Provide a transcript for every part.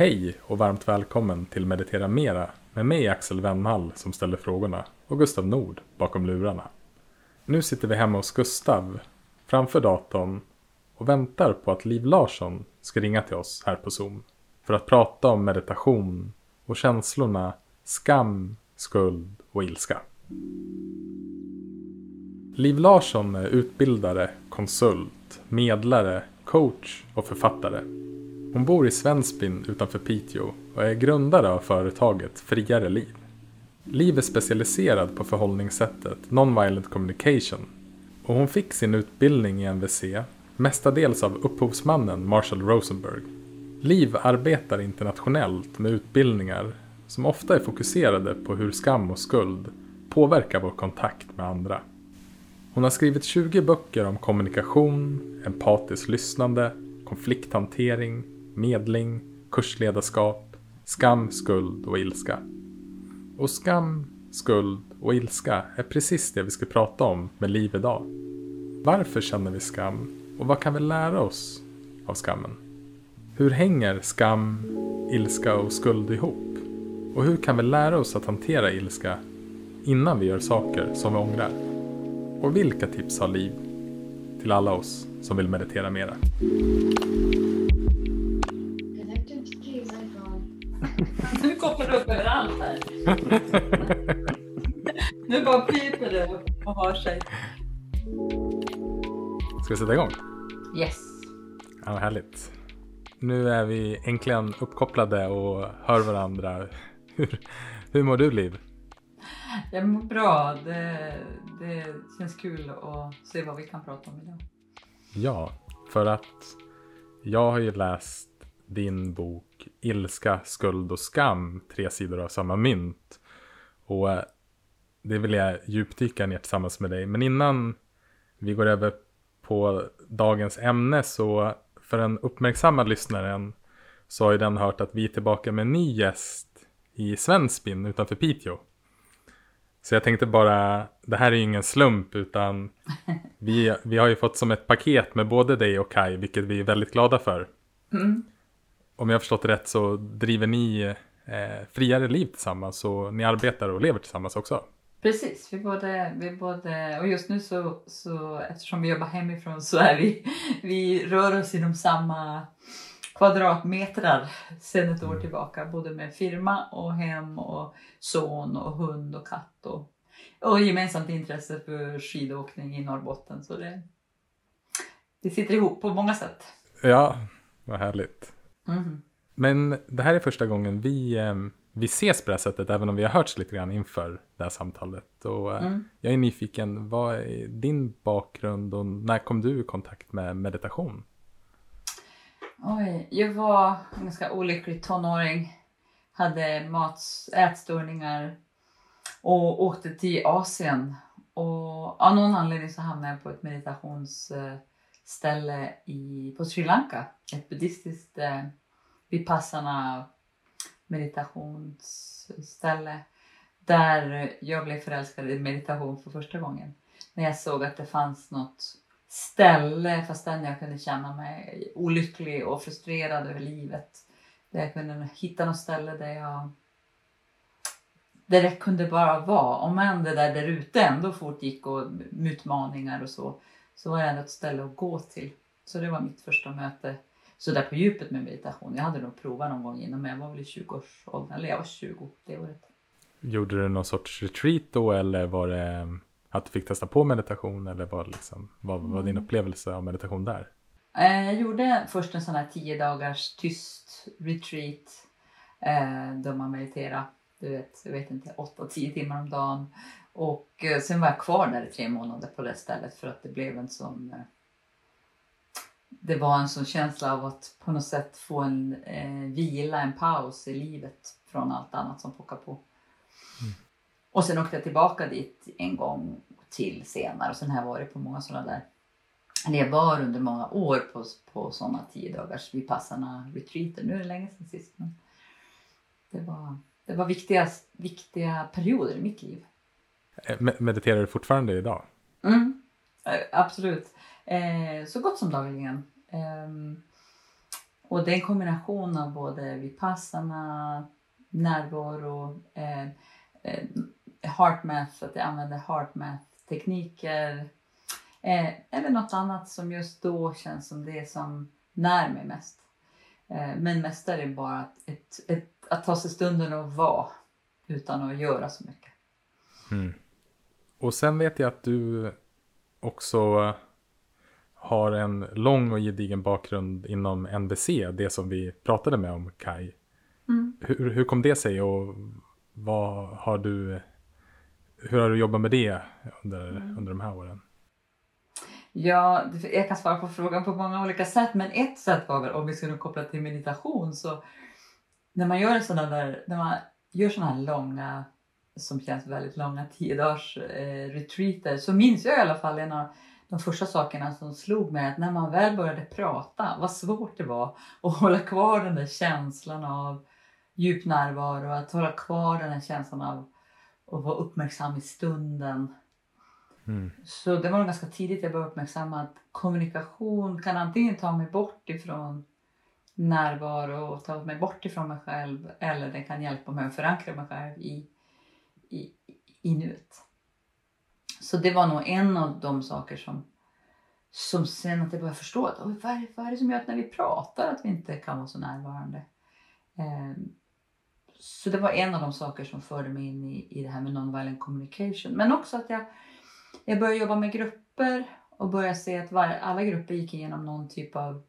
Hej och varmt välkommen till Meditera Mera med mig Axel Wennhall som ställer frågorna och Gustav Nord bakom lurarna. Nu sitter vi hemma hos Gustav framför datorn och väntar på att Liv Larsson ska ringa till oss här på Zoom för att prata om meditation och känslorna skam, skuld och ilska. Liv Larsson är utbildare, konsult, medlare, coach och författare. Hon bor i Svensbyn utanför Piteå och är grundare av företaget Friare Liv. Liv är specialiserad på förhållningssättet Nonviolent Communication och hon fick sin utbildning i NVC mestadels av upphovsmannen Marshall Rosenberg. Liv arbetar internationellt med utbildningar som ofta är fokuserade på hur skam och skuld påverkar vår kontakt med andra. Hon har skrivit 20 böcker om kommunikation, empatiskt lyssnande, konflikthantering, medling, kursledarskap, skam, skuld och ilska. Och skam, skuld och ilska är precis det vi ska prata om med Liv idag. Varför känner vi skam och vad kan vi lära oss av skammen? Hur hänger skam, ilska och skuld ihop? Och hur kan vi lära oss att hantera ilska innan vi gör saker som vi ångrar? Och vilka tips har Liv till alla oss som vill meditera mera? Nu kopplar du upp överallt här. Nu bara piper det och har sig. Ska vi sätta igång? Yes. Ja, vad härligt. Nu är vi äntligen uppkopplade och hör varandra. Hur, hur mår du Liv? Jag mår bra. Det, det känns kul att se vad vi kan prata om idag. Ja, för att jag har ju läst din bok Ilska, skuld och skam, tre sidor av samma mynt. Och eh, det vill jag djupdyka ner tillsammans med dig. Men innan vi går över på dagens ämne så för den uppmärksamma lyssnaren så har ju den hört att vi är tillbaka med en ny gäst i Svensbyn utanför Piteå. Så jag tänkte bara, det här är ju ingen slump utan vi, vi har ju fått som ett paket med både dig och Kai, vilket vi är väldigt glada för. Mm. Om jag har förstått det rätt så driver ni eh, friare liv tillsammans och ni arbetar och lever tillsammans också. Precis, vi både, vi både, och just nu så, så eftersom vi jobbar hemifrån så är vi, vi rör oss inom samma kvadratmetrar sedan ett år tillbaka. Både med firma och hem och son och hund och katt och, och gemensamt intresse för skidåkning i Norrbotten. Så det, det sitter ihop på många sätt. Ja, vad härligt. Mhm. Men det här är första gången vi, eh, vi ses på det här sättet, även om vi har hörts lite grann inför det här samtalet. Och eh, Mm. jag är nyfiken, vad är din bakgrund och när kom du i kontakt med meditation? Oj, jag var en ganska olycklig tonåring. Hade mat, ätstörningar och åkte till Asien. Och av någon anledning så hamnade jag på ett ställe i, på Sri Lanka. Ett buddhistiskt eh, vipassana meditationsställe. Där jag blev förälskad i meditation för första gången. När jag såg att det fanns något ställe fastän jag kunde känna mig olycklig och frustrerad över livet. Där jag kunde hitta något ställe där jag där det kunde bara vara. Om än det där där ute ändå fortgick och med utmaningar och så. Så var det ändå ett ställe att gå till. Så det var mitt första möte så där på djupet med meditation. Jag hade nog provat någon gång innan men jag var väl i 20-årsåldern. Eller jag var 20 det året. Gjorde du någon sorts retreat då eller var det att du fick testa på meditation eller var det liksom, vad var din upplevelse av meditation där? Eh, Jag gjorde först en sån här 10 dagars tyst retreat eh, där man mediterar, du vet, jag vet inte, 8-10 timmar om dagen. Och eh, sen var jag kvar där i tre månader på det stället för att det blev en sån eh, det var en sån känsla av att på något sätt få en eh, vila, en paus i livet från allt annat som pockar på. Och sen åkte jag tillbaka dit en gång till senare och sen har jag varit på många sådana där eller jag var under många år på, på sådana tio dagars vipassana retreater. Nu är det länge sedan sist. Men det var, det var viktiga, viktiga perioder i mitt liv. Eh, me- Mediterar du fortfarande idag? Mm, eh, absolut. Eh, så gott som dagligen. Ehm, Och det är en kombination av både vipassana, närvaro, eh, eh, heartmath, att jag använder heartmath-tekniker. Eh, eller något annat som just då känns som det som när mig mest. Eh, men mest är det bara att, ett, ett, att ta sig stunden och vara utan att göra så mycket. Mm. Och sen vet jag att du också har en lång och gedigen bakgrund inom NBC, det som vi pratade med om Kai. Mm. Hur, hur kom det sig och vad har du, hur har du jobbat med det under, Mm. under de här åren? Ja, jag kan svara på frågan på många olika sätt, men ett sätt var väl om vi skulle koppla till meditation så när man gör sådana där, när man gör sådana här långa, som känns väldigt långa, tio dagars eh, retreater så minns jag i alla fall en av de första sakerna som slog mig att när man väl började prata, vad svårt det var att hålla kvar den där känslan av djup närvaro, att hålla kvar den här känslan av att vara uppmärksam i stunden. Mm. Så det var nog ganska tidigt jag började uppmärksamma att kommunikation kan antingen ta mig bort ifrån närvaro och ta mig bort ifrån mig själv eller den kan hjälpa mig att förankra mig själv i, i, i nuet. Så det var nog en av de saker som, som sen att jag började förstå att vad, är, vad är det som gör att när vi pratar att vi inte kan vara så närvarande. Eh, så det var en av de saker som förde mig in i, i det här med nonviolent communication. Men också att jag jag började jobba med grupper och började se att var, alla grupper gick igenom någon typ av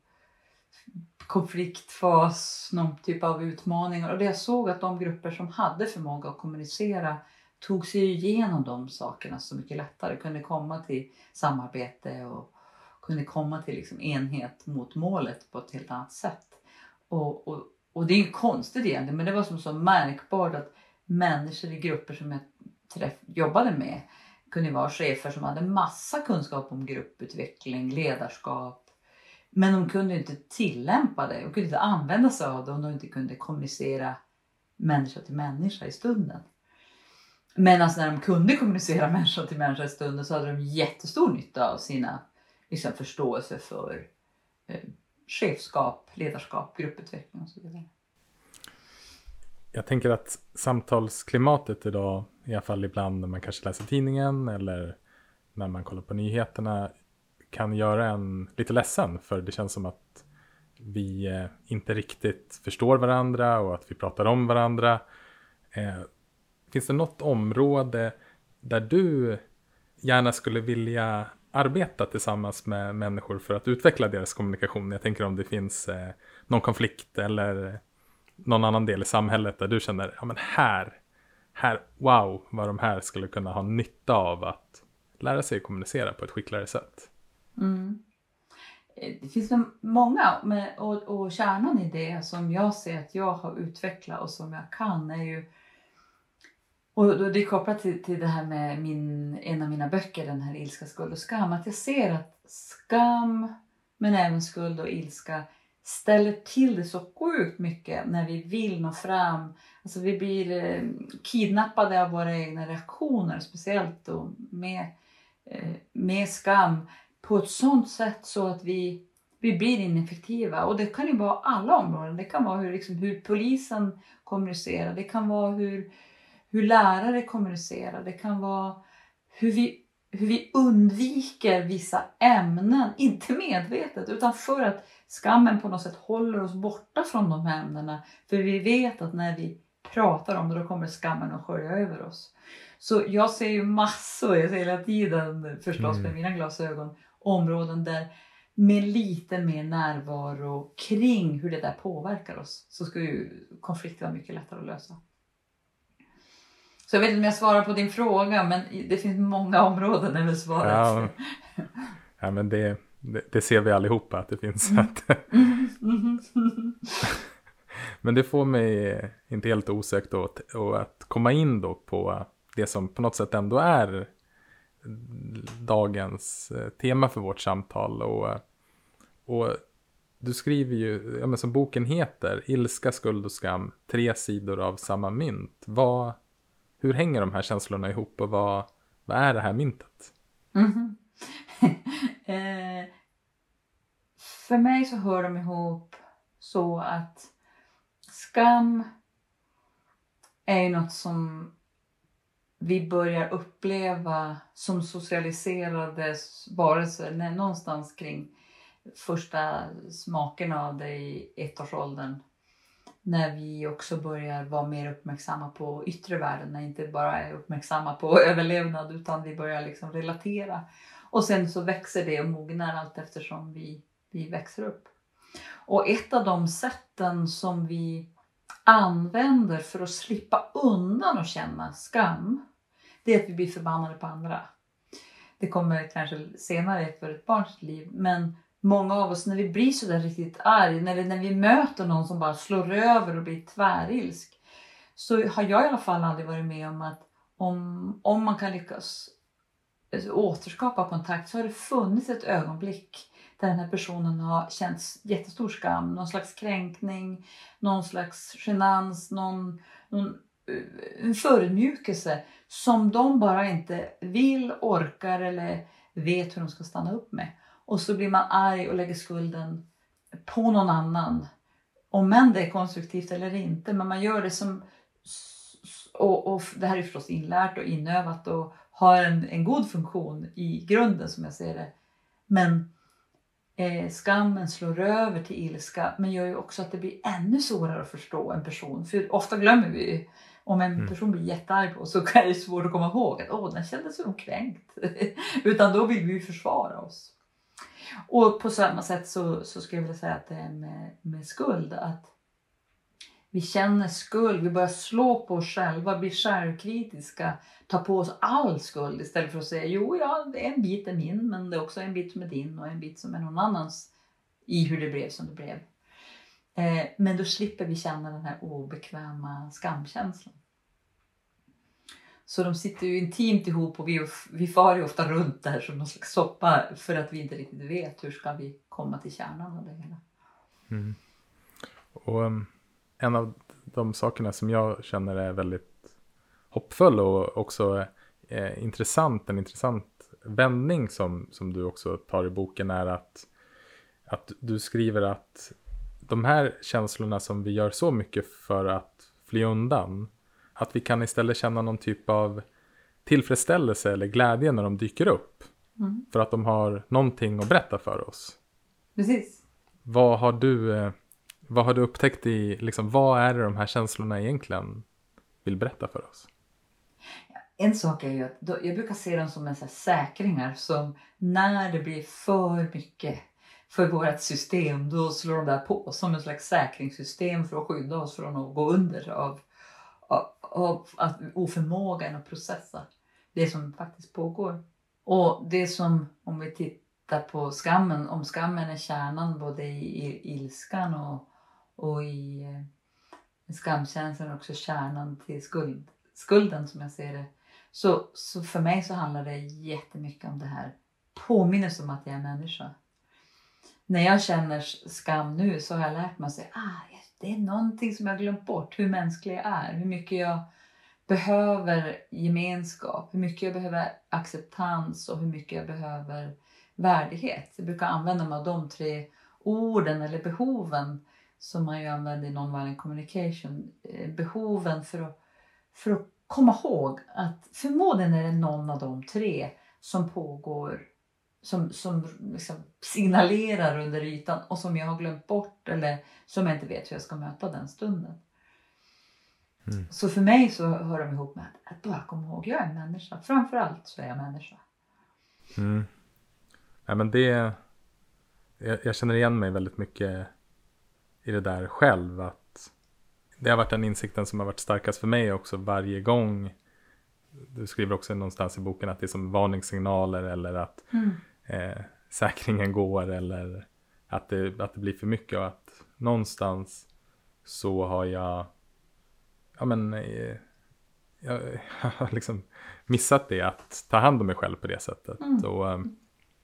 konfliktfas, någon typ av utmaningar. Och det jag såg att de grupper som hade förmåga att kommunicera tog sig igenom de sakerna så mycket lättare. Kunde komma till samarbete och kunde komma till liksom enhet mot målet på ett helt annat sätt. Och, och, och det är ju konstigt egentligen men det var som så märkbart att människor i grupper som jag träff, jobbade med kunde vara chefer som hade massa kunskap om grupputveckling, ledarskap. Men de kunde inte tillämpa det, de kunde inte använda sig av det om de inte kunde kommunicera människa till människa i stunden. Men alltså när de kunde kommunicera människa till människa i stunden så hade de jättestor nytta av sina liksom, förståelse för eh, chefskap, ledarskap, grupputveckling och så vidare. Jag tänker att samtalsklimatet idag, i alla fall ibland när man kanske läser tidningen eller när man kollar på nyheterna, kan göra en lite ledsen. För det känns som att vi eh, inte riktigt förstår varandra och att vi pratar om varandra. Eh, finns det något område där du gärna skulle vilja arbeta tillsammans med människor för att utveckla deras kommunikation? Jag tänker om det finns eh, någon konflikt eller någon annan del i samhället där du känner, ja men här, här, wow, vad de här skulle kunna ha nytta av att lära sig kommunicera på ett skickligare sätt. Mm. Eh, det finns många och, och kärnan i det som jag ser att jag har utvecklat och som jag kan är ju och det är kopplat till, till det här med min, en av mina böcker, den här Ilska, skuld och skam. Att jag ser att skam, men även skuld och ilska ställer till det så sjukt mycket när vi vill nå fram. Alltså vi blir eh, kidnappade av våra egna reaktioner, speciellt då med, eh, med skam på ett sånt sätt så att vi, vi blir ineffektiva. Och det kan ju vara alla områden. Det kan vara hur, liksom, hur polisen kommunicerar, det kan vara hur, hur lärare kommunicerar, det kan vara hur vi, hur vi undviker vissa ämnen, inte medvetet utan för att skammen på något sätt håller oss borta från de här ämnena. För vi vet att när vi pratar om det då kommer skammen att skölja över oss. Så jag ser ju massor, jag ser hela tiden förstås Mm. med mina glasögon, områden där med lite mer närvaro kring hur det där påverkar oss så skulle ju konflikter vara mycket lättare att lösa. Så jag vet inte om jag svarar på din fråga men det finns många områden är väl svaret. Ja, ja men det, det, det ser vi allihopa att det finns. Mm. Att, men det får mig inte helt osökt då, och att komma in då på det som på något sätt ändå är dagens eh, tema för vårt samtal. Och, och du skriver ju, ja, men som boken heter, Ilska, skuld och skam, tre sidor av samma mynt. Vad, hur hänger de här känslorna ihop och vad, vad är det här myntet? Mm. eh, för mig så hör de ihop så att skam är ju något som vi börjar uppleva som socialiserade varelser någonstans kring första smaken av det i ettårsåldern. När vi också börjar vara mer uppmärksamma på yttre världen, när inte bara är uppmärksamma på överlevnad utan vi börjar liksom relatera. Och sen så växer det och mognar allt eftersom vi, vi växer upp. Och ett av de sätten som vi använder för att slippa undan och känna skam, det är att vi blir förbannade på andra. Det kommer kanske senare för ett barns liv, men många av oss när vi blir så där riktigt arg, när, när vi möter någon som bara slår över och blir tvärilsk, så har jag i alla fall aldrig varit med om att om, om man kan lyckas återskapa kontakt så har det funnits ett ögonblick där den här personen har känt jättestor skam, någon slags kränkning, någon slags genans, någon, någon eh, en förödmjukelse som de bara inte vill, orkar eller vet hur de ska stanna upp med. Och så blir man arg och lägger skulden på någon annan. Om än det är konstruktivt eller inte, men man gör det som... Och, och det här är förstås inlärt och inövat och har en, en god funktion i grunden som jag ser det. Men eh, skammen slår över till ilska men gör ju också att det blir ännu svårare att förstå en person. För ofta glömmer vi ju, om en Mm. person blir jättearg på oss så är det svårt att komma ihåg att åh, den kändes som kränkt. Utan då vill vi försvara oss. Och på samma sätt så, så skulle jag vilja säga att det är med, med skuld. Att vi känner skuld, vi börjar slå på oss själva, blir självkritiska, tar på oss all skuld istället för att säga jo, ja, en bit är min, men det är också en bit som är din och en bit som är någon annans i hur det blev som det blev. Eh, men då slipper vi känna den här obekväma skamkänslan. Så de sitter ju intimt ihop och vi, vi far ju ofta runt där som någon slags soppa för att vi inte riktigt vet hur ska vi komma till kärnan av det hela. Mm. Och um, en av de sakerna som jag känner är väldigt hoppfull och också eh, intressant, en intressant vändning som, som du också tar i boken är att, att du skriver att de här känslorna som vi gör så mycket för att fly undan, att vi kan istället känna någon typ av tillfredsställelse eller glädje när de dyker upp. Mm. För att de har någonting att berätta för oss. Precis. Vad har du, eh, vad har du upptäckt i, liksom, vad är det de här känslorna egentligen vill berätta för oss? En sak är ju att då, jag brukar se dem som en så säkringar som när det blir för mycket för vårt system då slår de där på som en slags säkringssystem för att skydda oss från att gå under av, av, att oförmågan att processa det som faktiskt pågår. Och det som, om vi tittar på skammen, om skammen är kärnan både i, i ilskan och, och i eh, skamkänslan också kärnan till skuld, skulden som jag ser det. Så, så för mig så handlar det jättemycket om det här påminnelse om att jag är människa. När jag känner skam nu så har jag lärt mig att säga ah, det är någonting som jag har glömt bort, hur mänsklig jag är, hur mycket jag behöver gemenskap, hur mycket jag behöver acceptans och hur mycket jag behöver värdighet. Jag brukar använda mig av de tre orden eller behoven som man ju använder i nonviolent communication. Eh, behoven för att, för att komma ihåg att förmodligen är det någon av de tre som pågår som, som liksom signalerar under ytan och som jag har glömt bort eller som jag inte vet hur jag ska möta den stunden. Mm. Så för mig så hör de ihop med att, att bara komma ihåg, jag är en människa. Framförallt så är jag människa. Mm. Nej, men det, jag, jag känner igen mig väldigt mycket i det där själv. Att det har varit den insikten som har varit starkast för mig också varje gång. Du skriver också någonstans i boken att det är som varningssignaler eller att eh, säkringen går eller att det, att det blir för mycket och att någonstans så har jag ja men eh, jag har liksom missat det att ta hand om mig själv på det sättet. Mm. Och, eh,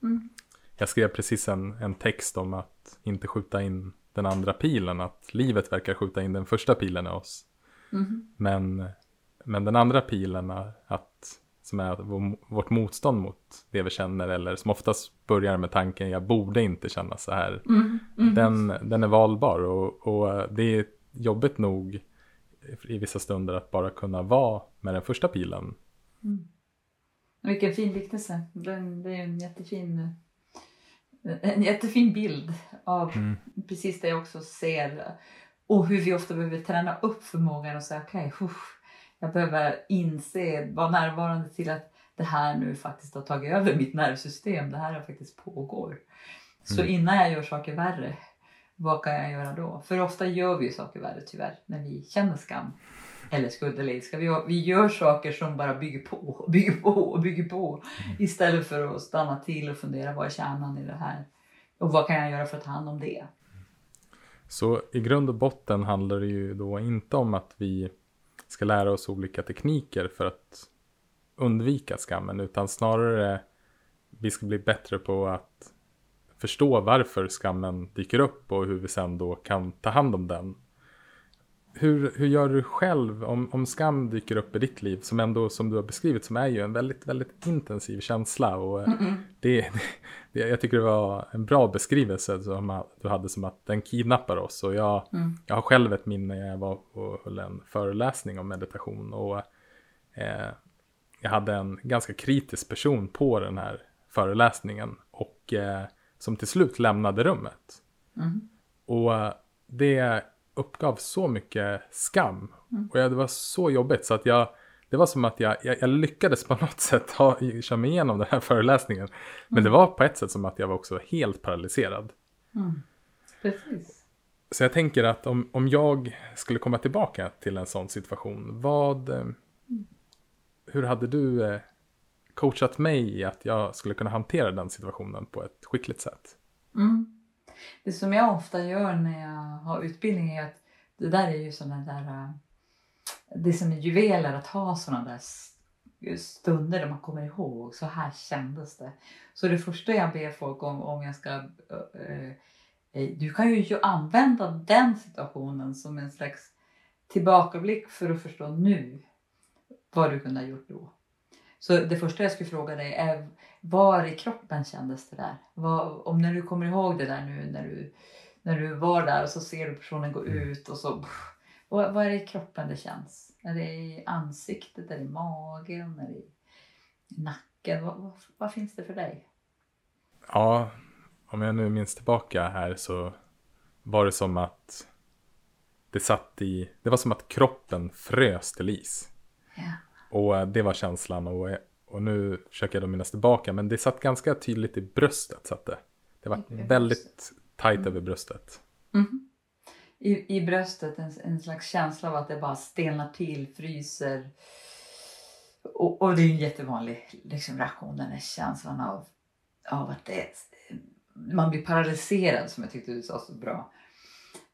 Mm. Jag skrev precis en, en text om att inte skjuta in den andra pilen, att livet verkar skjuta in den första pilen i oss. Mhm. Men, men den andra pilen, är att som är vår, vårt motstånd mot det vi känner eller som oftast börjar med tanken jag borde inte känna så här. Mm, mm. Den, den är valbar och, och det är jobbigt nog i vissa stunder att bara kunna vara med den första pilen. Mm. Vilken fin liknelse. Den, det är en jättefin, en jättefin bild av Mm. precis det jag också ser. Och hur vi ofta behöver träna upp förmågan och säga okej, okay, jag behöver inse, vara närvarande till att det här nu faktiskt har tagit över mitt nervsystem. Det här faktiskt pågår. Så Mm. innan jag gör saker värre, vad kan jag göra då? För ofta gör vi ju saker värre tyvärr när vi känner skam eller skuld eller ilska. Vi, vi gör saker som bara bygger på bygger på och bygger på istället för att stanna till och fundera vad är kärnan i det här? Och vad kan jag göra för att ta hand om det? Så i grund och botten handlar det ju då inte om att vi ska lära oss olika tekniker för att undvika skammen utan snarare vi ska bli bättre på att förstå varför skammen dyker upp och hur vi sen då kan ta hand om den. Hur, hur gör du själv om, om skam dyker upp i ditt liv som ändå som du har beskrivit som är ju en väldigt, väldigt intensiv känsla och eh, det, det, jag tycker det var en bra beskrivelse som du hade som att den kidnappar oss och jag, Mm. jag har själv ett minne när jag var och höll en föreläsning om meditation och eh, jag hade en ganska kritisk person på den här föreläsningen och eh, som till slut lämnade rummet. Mm. Och eh, det uppgav så mycket skam. Och jag, det var så jobbigt så att jag, det var som att jag, jag, jag lyckades på något sätt ha, köra mig igenom den här föreläsningen. Men det var på ett sätt som att jag var också helt paralyserad. Mm. Precis. Så jag tänker att om, om jag skulle komma tillbaka till en sån situation, vad... eh, Hur hade du eh, coachat mig i att jag skulle kunna hantera den situationen på ett skickligt sätt? Mm. Det som jag ofta gör när jag har utbildning är att det där är ju sådana där, äh, det är som är juveler att ha sådana där stunder där man kommer ihåg, så här kändes det. Så det första jag ber folk om, om jag ska, äh, äh, du kan ju använda den situationen som en slags tillbakablick för att förstå nu vad du kunde ha gjort då. Så det första jag skulle fråga dig är var i kroppen kändes det där? Vad, om när du kommer ihåg det där nu när du, när du var där och så ser du personen gå ut och så vad, vad är det i kroppen det känns? Är det i ansiktet? Är det i magen? Är det i nacken? Vad, vad, vad finns det för dig? Ja, om jag nu minns tillbaka här så var det som att det satt i, det var som att kroppen frös till is. Ja. Och eh, det var känslan och, och nu försöker jag då minnas tillbaka men det satt ganska tydligt i bröstet satt det. Det var väldigt tajt över bröstet. Mhm. I, I bröstet en, en slags känsla av att det bara stelnar till, fryser. Och, och det är en jättevanlig liksom, reaktion, den här känslan av, av att det, man blir paralyserad som jag tyckte du sa så bra.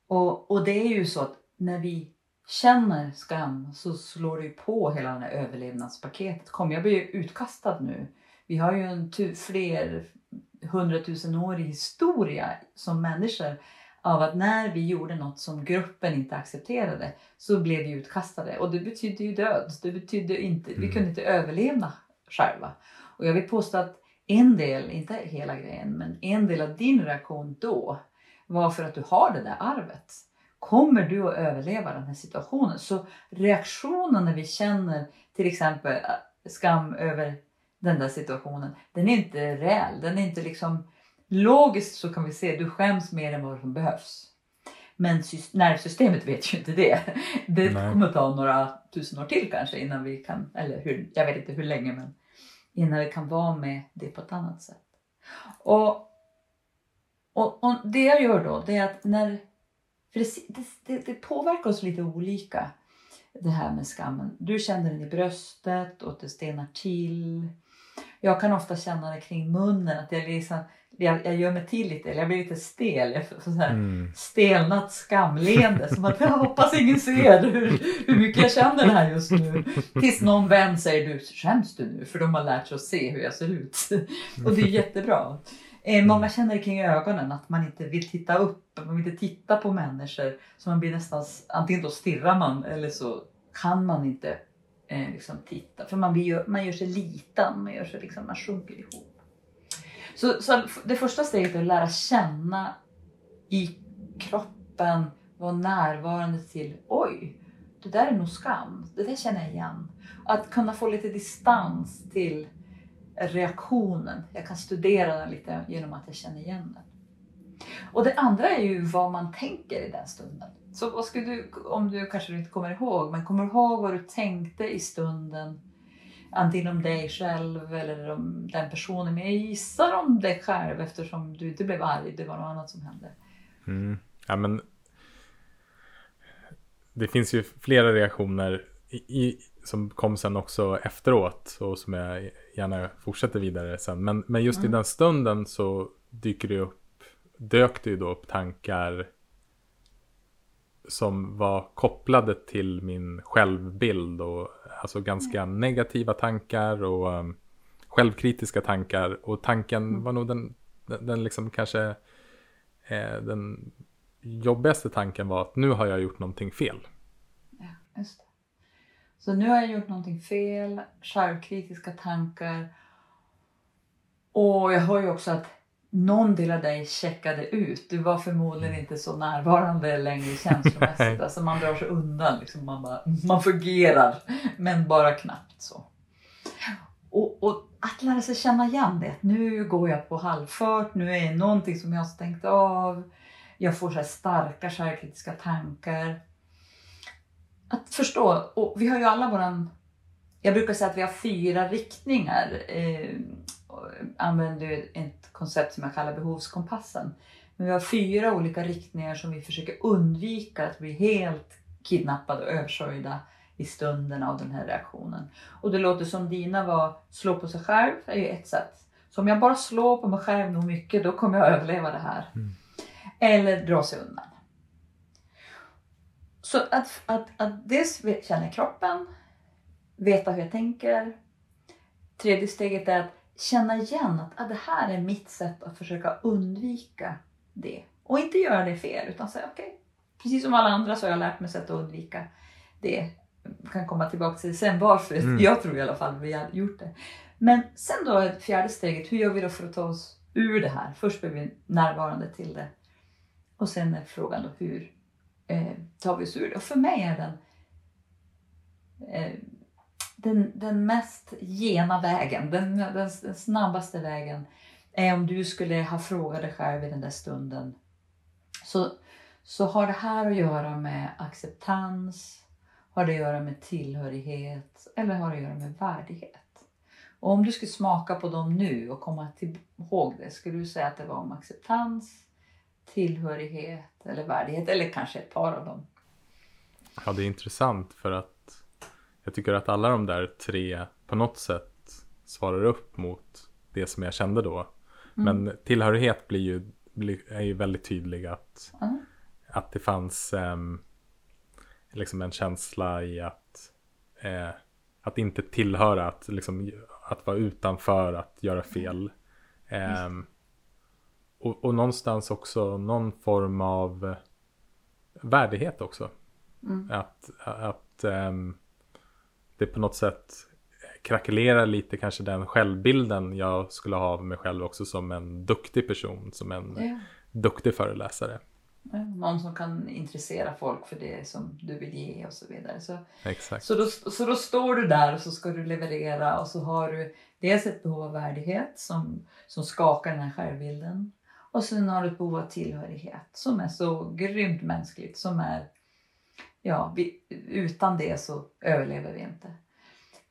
Och, och det är ju så att när vi känner skam så slår det ju på hela det här överlevnadspaketet. Kom, jag blir ju utkastad nu. Vi har ju en tu- fler hundratusenårig historia som människor av att när vi gjorde något som gruppen inte accepterade så blev vi utkastade. Och det betydde ju död. Det betydde inte, Vi Mm. kunde inte överleva själva. Och jag vill påstå att en del, inte hela grejen, men en del av din reaktion då var för att du har det där arvet. Kommer du att överleva den här situationen? Så reaktionen när vi känner till exempel äh, skam över den där situationen, den är inte reell. Den är inte liksom Logiskt så kan vi se du skäms mer än vad som behövs. Men sys- nervsystemet vet ju inte det. Det Nej. kommer ta några tusen år till kanske innan vi kan, eller hur, jag vet inte hur länge men innan vi kan vara med det på ett annat sätt. Och, och, och det jag gör då det är att när, för det, det, det, påverkar oss lite olika det här med skammen. Du känner den i bröstet och det stelnar till. Jag kan ofta känna det kring munnen, att jag, liksom, jag, jag gör mig till lite, eller jag blir lite stel. Jag får så här Mm. stelnat skamleende som att jag hoppas ingen ser hur, hur mycket jag känner det här just nu. Tills någon vän säger du skäms du nu? För de har lärt sig att se hur jag ser ut. Och det är jättebra. Eh, Många känner det kring ögonen att man inte vill titta upp, man vill inte titta på människor. Så man blir nästan, antingen då stirrar man eller så kan man inte eh, liksom titta. För man, blir man gör sig liten, man, gör sig liksom, man sjunker ihop. Så, så det första steget är att lära känna i kroppen, vara närvarande till oj, det där är nog skam, det där känner jag igen. Att kunna få lite distans till reaktionen. Jag kan studera den lite genom att jag känner igen den. Och det andra är ju vad man tänker i den stunden. Så vad skulle du, om du kanske inte kommer ihåg, men kommer du ihåg vad du tänkte i stunden? Antingen om dig själv eller om den personen. Men jag gissar om dig själv eftersom du inte blev arg, det var något annat som hände. Mm. Ja, men det finns ju flera reaktioner i, i, som kom sen också efteråt och som jag gärna fortsätter vidare sen. Men, men just mm. i den stunden så dyker det upp, dök det ju då upp tankar som var kopplade till min självbild och alltså ganska mm. negativa tankar och um, självkritiska tankar och tanken mm. var nog den, den, den liksom kanske eh, den jobbigaste tanken var att nu har jag gjort någonting fel. Ja, just det. Så nu har jag gjort någonting fel, självkritiska tankar och jag hör ju också att någon del av dig checkade ut. Du var förmodligen inte så närvarande längre känslomässigt. alltså man drar sig undan. Liksom man, bara, man fungerar, men bara knappt så. Och, och, att lära sig känna igen det. Nu går jag på halvfört, nu är det någonting som jag har stängt av. Jag får så starka självkritiska tankar. Att förstå, och vi har ju alla våran... Jag brukar säga att vi har fyra riktningar. Eh, använder ett koncept som jag kallar behovskompassen. Men vi har fyra olika riktningar som vi försöker undvika att bli helt kidnappade och översörjda i stunden av den här reaktionen. Och det låter som dina var slå på sig själv är ju ett sätt. Så om jag bara slår på mig själv nog mycket då kommer jag överleva det här. Mm. Eller dra sig undan. Så att, att, att dels känna kroppen, veta hur jag tänker. Tredje steget är att känna igen att ah, det här är mitt sätt att försöka undvika det. Och inte göra det fel utan säga okej, okay, precis som alla andra så har jag lärt mig sätt att undvika det. Jag kan komma tillbaka till sen varför. Mm. Jag tror i alla fall vi har gjort det. Men sen då fjärde steget, hur gör vi då för att ta oss ur det här? Först blir vi närvarande till det. Och sen är frågan då hur eh, tar vi oss ur det? Och för mig är den eh, den, den mest gena vägen, den, den, den, snabbaste vägen är om du skulle ha frågat dig själv i den där stunden. Så, så har det här att göra med acceptans, har det att göra med tillhörighet eller har det att göra med värdighet? Och om du skulle smaka på dem nu och komma till, ihåg det, skulle du säga att det var om acceptans, tillhörighet eller värdighet eller kanske ett par av dem? Ja, det är intressant för att jag tycker att alla de där tre på något sätt svarar upp mot det som jag kände då. Mm. Men tillhörighet blir ju, är ju väldigt tydlig att, mm. att det fanns eh, liksom en känsla i att, eh, att inte tillhöra, att, liksom, att vara utanför, att göra fel. Eh, och, och någonstans också någon form av värdighet också. Mm. Att, att um, det på något sätt krackelerar lite kanske den självbilden jag skulle ha av mig själv också som en duktig person, som en ja. duktig föreläsare. Någon som kan intressera folk för det som du vill ge och så vidare. Så, Exakt. Så, då, så då står du där och så ska du leverera och så har du dels ett behov av värdighet som, som skakar den här självbilden. Och sen har du ett behov av tillhörighet som är så grymt mänskligt, som är ja, vi, utan det så överlever vi inte.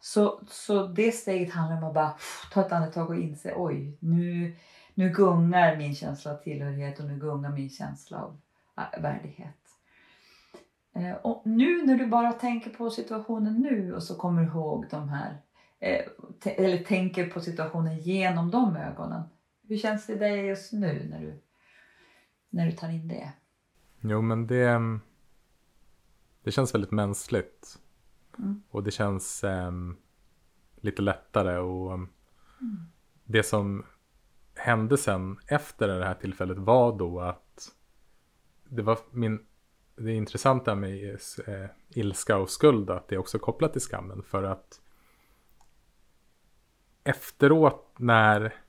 Så, så det steget handlar om att bara ta ett andetag och inse oj, nu, nu gungar min känsla av tillhörighet och nu gungar min känsla av äh, värdighet. Eh, och nu när du bara tänker på situationen nu och så kommer du ihåg de här, eh, eller tänker på situationen genom de ögonen. Hur känns det dig just nu när du, när du tar in det? Jo men det det känns väldigt mänskligt. Mm. Och det känns um, lite lättare. Och um, mm. Det som hände sen efter det här tillfället var då att det var min det intressanta med eh, ilska och skuld att det är också kopplat till skammen. För att efteråt när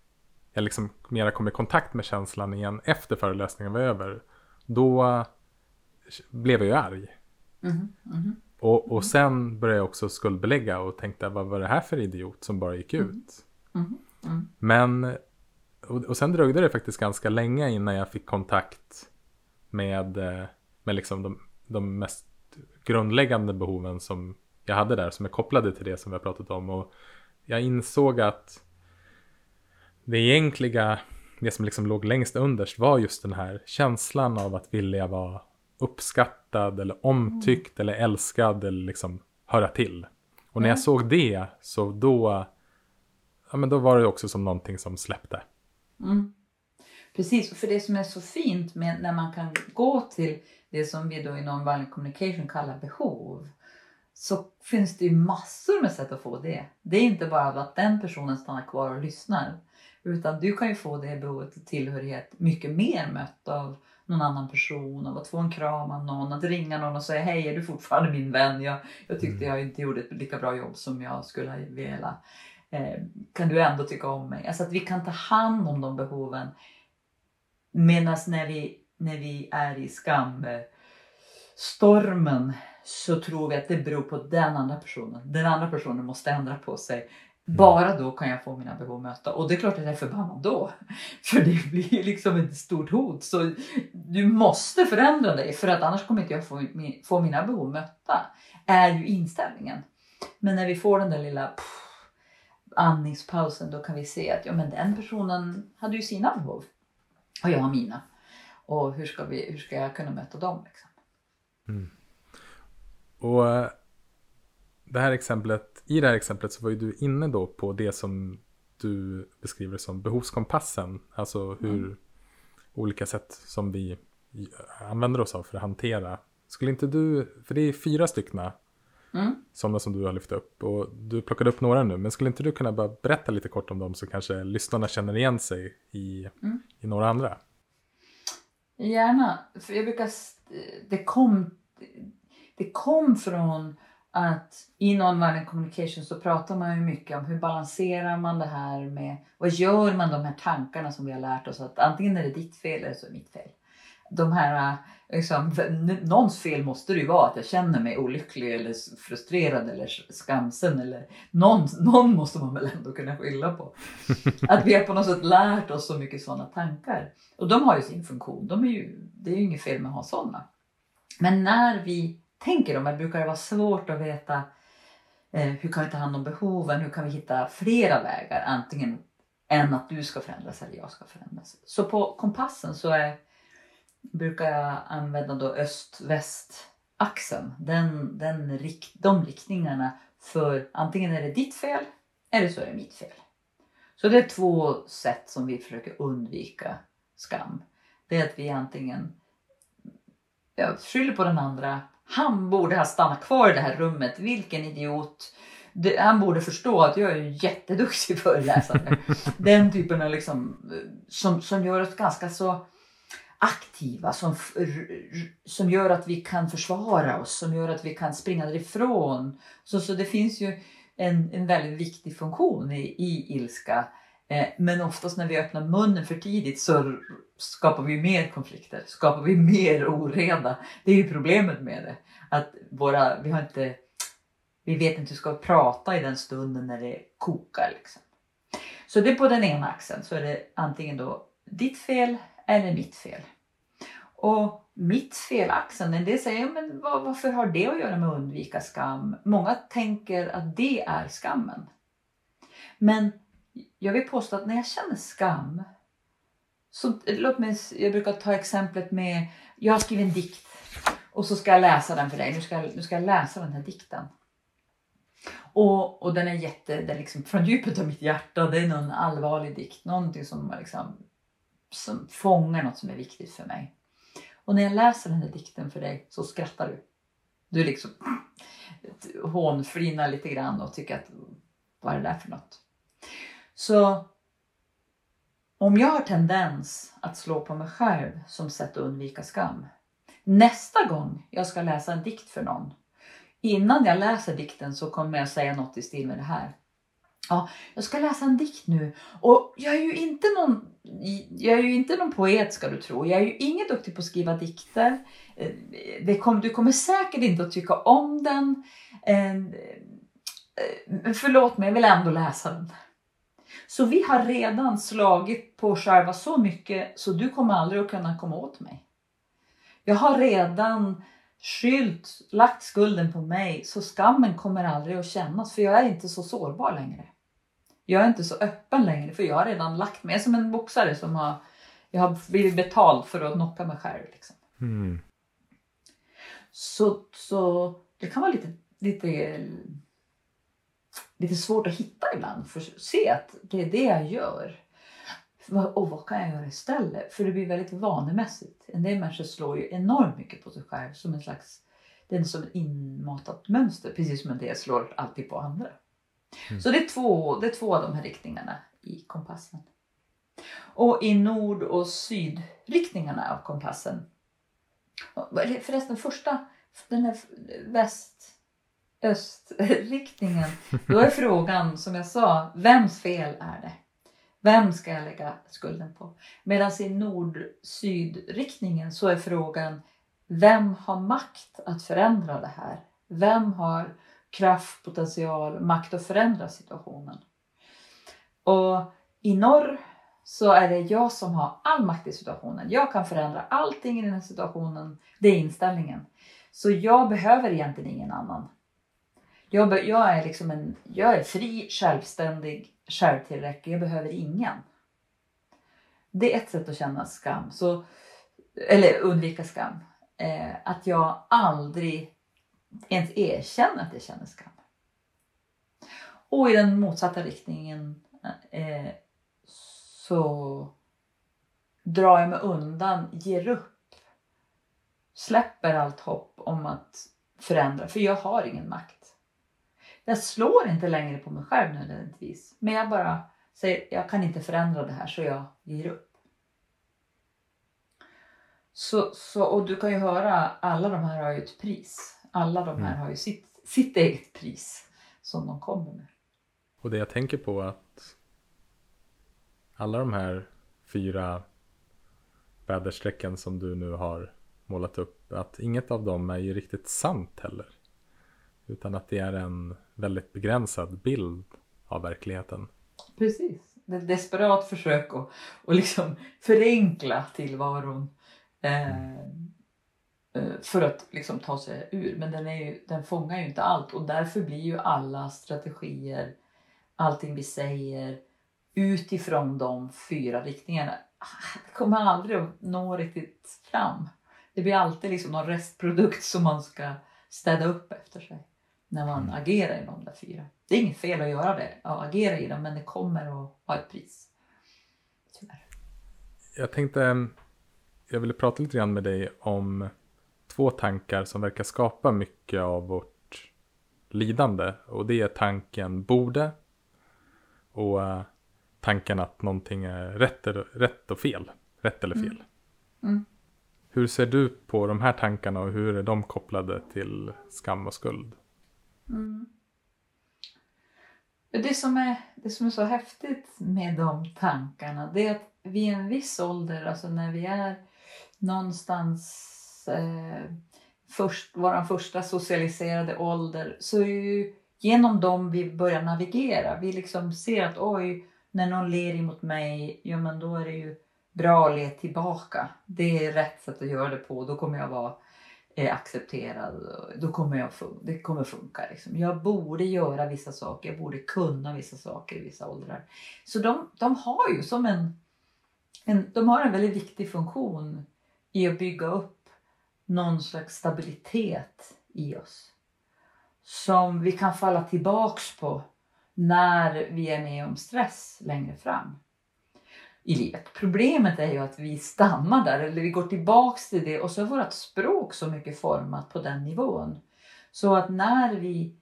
jag liksom mera kom i kontakt med känslan igen efter föreläsningen var över. Då blev jag ju arg. Mhm, mhm. Och, och sen började jag också skuldbelägga och tänkte vad var det här för idiot som bara gick ut. Mhm, mm. Men och, och sen dröjde det faktiskt ganska länge innan jag fick kontakt med, med liksom de, de mest grundläggande behoven som jag hade där som är kopplade till det som vi har pratat om. Och jag insåg att det egentliga, det som liksom låg längst underst var just den här känslan av att vilja vara uppskattad eller omtyckt eller älskad eller liksom höra till. Och när jag Mm. såg det så då, ja men då var det också som någonting som släppte. Mm. Precis, och för det som är så fint med när man kan gå till det som vi då i non-violent communication kallar behov så finns det ju massor med sätt att få det. Det är inte bara att den personen stannar kvar och lyssnar utan du kan ju få det behovet av tillhörighet mycket mer mött av någon annan person, av att få en kram av någon, att ringa någon och säga hej är du fortfarande min vän? Jag, jag tyckte jag inte gjorde ett lika bra jobb som jag skulle ha velat. Eh, kan du ändå tycka om mig? Alltså att vi kan ta hand om de behoven Medan när vi, när vi är i skamstormen så tror vi att det beror på den andra personen. Den andra personen måste ändra på sig. Bara då kan jag få mina behov möta. Och det är klart att jag är förbannad då. För det blir liksom ett stort hot. Så du måste förändra dig för att annars kommer inte jag få, få mina behov mötta. Är ju inställningen. Men när vi får den där lilla pff, andningspausen då kan vi se att ja, men den personen hade ju sina behov. Och jag har mina. Och hur ska, vi, hur ska jag kunna möta dem? Liksom? Och eh, det här exemplet, i det här exemplet så var ju du inne då på det som du beskriver som behovskompassen. Alltså hur olika sätt som vi använder oss av för att hantera. Skulle inte du, för det är fyra stycken Mm. sådana som du har lyft upp och du plockade upp några nu. Men skulle inte du kunna bara berätta lite kort om dem så kanske lyssnarna känner igen sig i, Mm. i några andra? Gärna. För jag brukar... Det kom, det kom från att i non-violent communication så pratar man ju mycket om hur balanserar man det här med... Vad gör man de här tankarna som vi har lärt oss att antingen är det ditt fel eller så är det mitt fel. De här, liksom, någons fel måste det ju vara att jag känner mig olycklig eller frustrerad eller skamsen eller någon, någon måste man väl ändå kunna skylla på. Att vi har på något sätt lärt oss så mycket sådana tankar. Och de har ju sin funktion. De är ju, det är ju inget fel med att ha sådana. Men när vi tänker dem, brukar det vara svårt att veta eh, hur kan vi ta hand om behoven? Hur kan vi hitta flera vägar? Antingen än att du ska förändras eller jag ska förändras. Så på kompassen så är, brukar jag använda då öst-väst-axeln. Den, den, rikt- de riktningarna för antingen är det ditt fel eller så är det mitt fel. Så det är två sätt som vi försöker undvika skam. Det är att vi antingen ja, skyller på den andra. Han borde ha stannat kvar i det här rummet. Vilken idiot. Det, han borde förstå att jag är en jätteduktig föreläsare. den typen av liksom, som, som gör oss ganska så aktiva. Som, som gör att vi kan försvara oss. Som gör att vi kan springa därifrån. Så, så det finns ju en, en väldigt viktig funktion i, i ilska. Eh, men oftast när vi öppnar munnen för tidigt så skapar vi mer konflikter, skapar vi mer oreda. Det är ju problemet med det. Att våra, vi, har inte, vi vet inte hur vi ska prata i den stunden när det kokar. Liksom. Så det är på den ena axeln så är det antingen då ditt fel eller mitt fel. Och mitt fel-axeln, en del säger men varför har det att göra med att undvika skam? Många tänker att det är skammen. Men jag vill påstå att när jag känner skam så låt mig, jag brukar ta exemplet med, jag har skrivit en dikt och så ska jag läsa den för dig. Nu ska, jag- nu ska jag läsa den här dikten. Och, och den är jätte, den är liksom från djupet av mitt hjärta, det är någon allvarlig dikt, någonting som, liksom, som fångar något som är viktigt för mig. Och när jag läser den här dikten för dig så skrattar du. Du liksom hånflinar lite grann och tycker att vad är det där för något? Så om jag har tendens att slå på mig själv som sätt att undvika skam. nästa gång jag ska läsa en dikt för någon, innan jag läser dikten så kommer jag säga något i stil med det här. Ja, jag ska läsa en dikt nu och jag är ju inte någon, jag är ju inte någon poet ska du tro. Jag är ju ingen duktig på att skriva dikter. Eh, det kom, du kommer säkert inte att tycka om den. Eh, eh, förlåt mig, jag vill ändå läsa den. Så vi har redan slagit på själva så mycket så du kommer aldrig att kunna komma åt mig. Jag har redan skylt, lagt skulden på mig så skammen kommer aldrig att kännas för jag är inte så sårbar längre. Jag är inte så öppen längre för jag har redan lagt mig. Jag är som en boxare som har, jag har blivit betald för att knocka mig själv. Liksom. Mm. Så, så det kan vara lite, lite, lite svårt att hitta ibland. För att se att det är det jag gör. Och vad kan jag göra istället? För det blir väldigt vanemässigt. En del människor slår ju enormt mycket på sig själv som en slags det är som ett inmatat mönster, precis som en del slår alltid på andra. Mm. Så det är, två, det är två av de här riktningarna i kompassen. Och i nord och sydriktningarna av kompassen. Förresten första, den här väst östriktningen. Då är frågan som jag sa, vems fel är det? Vem ska jag lägga skulden på? Medan i nord-sydriktningen så är frågan vem har makt att förändra det här? Vem har kraft, potential, makt att förändra situationen? Och i norr så är det jag som har all makt i situationen. Jag kan förändra allting i den här situationen. Det är inställningen. Så jag behöver egentligen ingen annan. Jag, jag är liksom en, jag är fri, självständig, självtillräcklig. Jag behöver ingen. Det är ett sätt att känna skam. Så, eller undvika skam. Eh, att jag aldrig ens erkänner att jag känner skam. Och i den motsatta riktningen eh, så drar jag mig undan, ger upp, släpper allt hopp om att förändra, för jag har ingen makt. Jag slår inte längre på mig själv nödvändigtvis, men jag bara säger jag kan inte förändra det här så jag ger upp. Så, så, och du kan ju höra, alla de här har ju ett pris. Alla de här Mm. har ju sitt, sitt eget pris som de kommer med. Och det jag tänker på är att alla de här fyra väderstrecken som du nu har målat upp, att inget av dem är ju riktigt sant heller. Utan att det är en väldigt begränsad bild av verkligheten. Precis. Det är ett desperat försök att, att liksom förenkla tillvaron. Eh, eh, för att liksom ta sig ur. Men den, är ju, den fångar ju inte allt och därför blir ju alla strategier, allting vi säger utifrån de fyra riktningarna. Det kommer aldrig att nå riktigt fram. Det blir alltid liksom någon restprodukt som man ska städa upp efter sig när man Mm. agerar i de där fyra. Det är inget fel att göra det, att agera i dem, men det kommer att ha ett pris. Tyvärr. Jag tänkte, jag ville prata lite grann med dig om två tankar som verkar skapa mycket av vårt lidande. Och det är tanken borde och eh, tanken att någonting är rätt, rätt och fel. Rätt eller fel. Mm. Hur ser du på de här tankarna och hur är de kopplade till skam och skuld? Mm. Det, som är, det som är så häftigt med de tankarna det är att vid en viss ålder, alltså när vi är någonstans eh, först, vår första socialiserade ålder så är ju genom dem vi börjar navigera. Vi liksom ser att oj, när någon ler emot mig, ja men då är det ju bra att le tillbaka. Det är rätt sätt att göra det på. Då kommer jag vara är accepterad. Då kommer jag fun- det kommer funka. Liksom. Jag borde göra vissa saker. Jag borde kunna vissa saker i vissa åldrar. Så de, de har ju som en, en, de har en väldigt viktig funktion i att bygga upp någon slags stabilitet i oss. Som vi kan falla tillbaks på när vi är med om stress längre fram i livet. Problemet är ju att vi stannar där eller vi går tillbaks till det och så är vårt språk så mycket format på den nivån. Så att när vi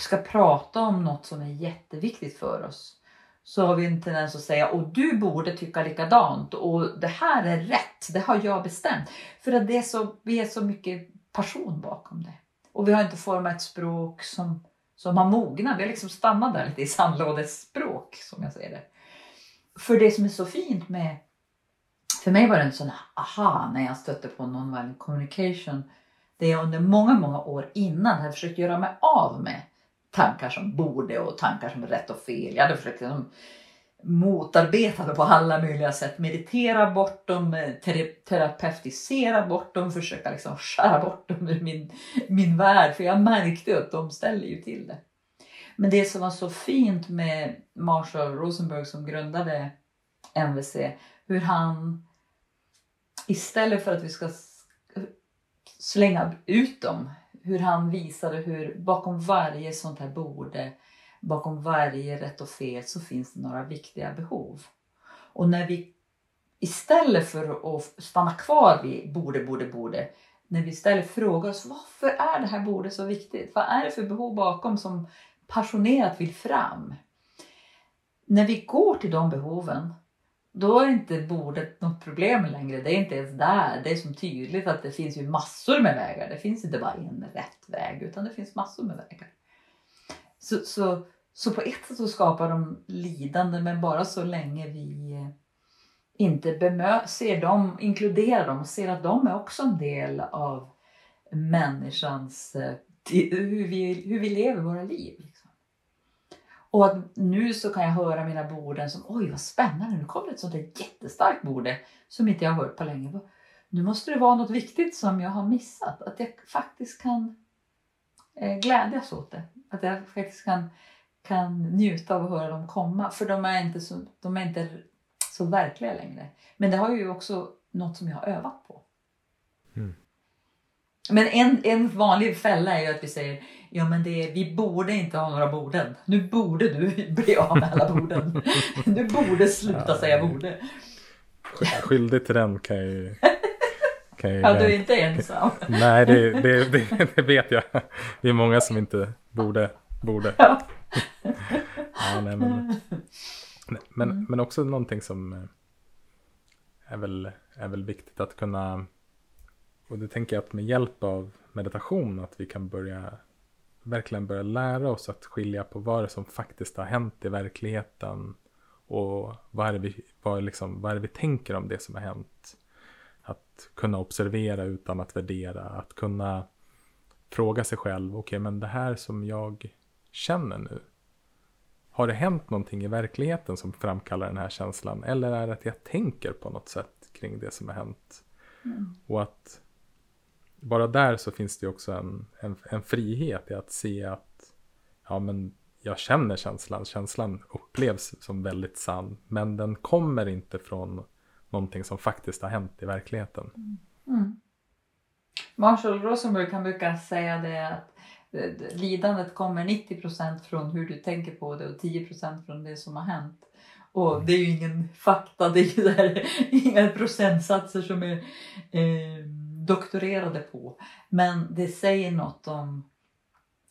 ska prata om något som är jätteviktigt för oss så har vi en tendens att säga och du borde tycka likadant och det här är rätt, det har jag bestämt. För att det är så, vi är så mycket passion bakom det. Och vi har inte format ett språk som, som har mognat. Vi har liksom stannat där lite i sandlådespråk som jag ser det. För det som är så fint med, för mig var det en sån aha när jag stötte på nonviolent communication. Det jag under många, många år innan hade försökt göra mig av med tankar som borde och tankar som är rätt och fel. Jag hade försökt liksom motarbeta det på alla möjliga sätt. Meditera bort dem, terapeutisera bort dem, försöka liksom skära bort dem ur min, min värld. För jag märkte att de ställer ju till det. Men det som var så fint med Marshall Rosenberg som grundade MVC, hur han istället för att vi ska slänga ut dem, hur han visade hur bakom varje sånt här borde, bakom varje rätt och fel så finns det några viktiga behov. Och när vi istället för att stanna kvar vid borde, borde, borde, när vi istället frågar oss varför är det här bordet så viktigt? Vad är det för behov bakom som passionerat vill fram? När vi går till de behoven då är inte bordet något problem längre. Det är inte ens där. Det är som tydligt att det finns ju massor med vägar. Det finns inte bara en rätt väg utan det finns massor med vägar. Så, så, så på ett sätt så skapar de lidande men bara så länge vi inte bemö- ser dem, inkluderar dem och ser att de är också en del av människans, eh, hur vi, hur vi lever våra liv. Och att nu så kan jag höra mina borden som oj vad spännande, nu kommer ett sånt där jättestarkt borde som inte jag har hört på länge. Nu måste det vara något viktigt som jag har missat. Att jag faktiskt kan eh, glädjas åt det. Att jag faktiskt kan, kan njuta av att höra dem komma. För de är inte så, de är inte så verkliga längre. Men det har ju också något som jag har övat på. Mm. Men en, en vanlig fälla är ju att vi säger ja men det är, vi borde inte ha några borden. Nu borde du bli av med alla borden. Du borde sluta Ja. säga borde. Sk- Skyldig till den kan jag ju... Kan jag ju Ja, du är inte ensam. Nej, det, det, det, det vet jag. Det är många som inte borde. borde. Ja. Ja, nej, men, nej, men, Mm. men också någonting som eh, är väl, är väl viktigt att kunna, och det tänker jag att med hjälp av meditation att vi kan börja, verkligen börja lära oss att skilja på vad det som faktiskt har hänt i verkligheten och vad är vi, vad liksom, vad vi tänker om det som har hänt. Att kunna observera utan att värdera, att kunna fråga sig själv, okej men det här som jag känner nu, har det hänt någonting i verkligheten som framkallar den här känslan? Eller är det att jag tänker på något sätt kring det som har hänt? Mm. Och att bara där så finns det också en, en, en frihet i att se att ja, men jag känner känslan. Känslan upplevs som väldigt sann. Men den kommer inte från någonting som faktiskt har hänt i verkligheten. Mm. Marshall Rosenberg kan brukar säga det att eh, lidandet kommer 90% från hur du tänker på det och 10% från det som har hänt. Och det är ju ingen fakta, det är ju där, inga procentsatser som är eh, doktorerade på. Men det säger något om,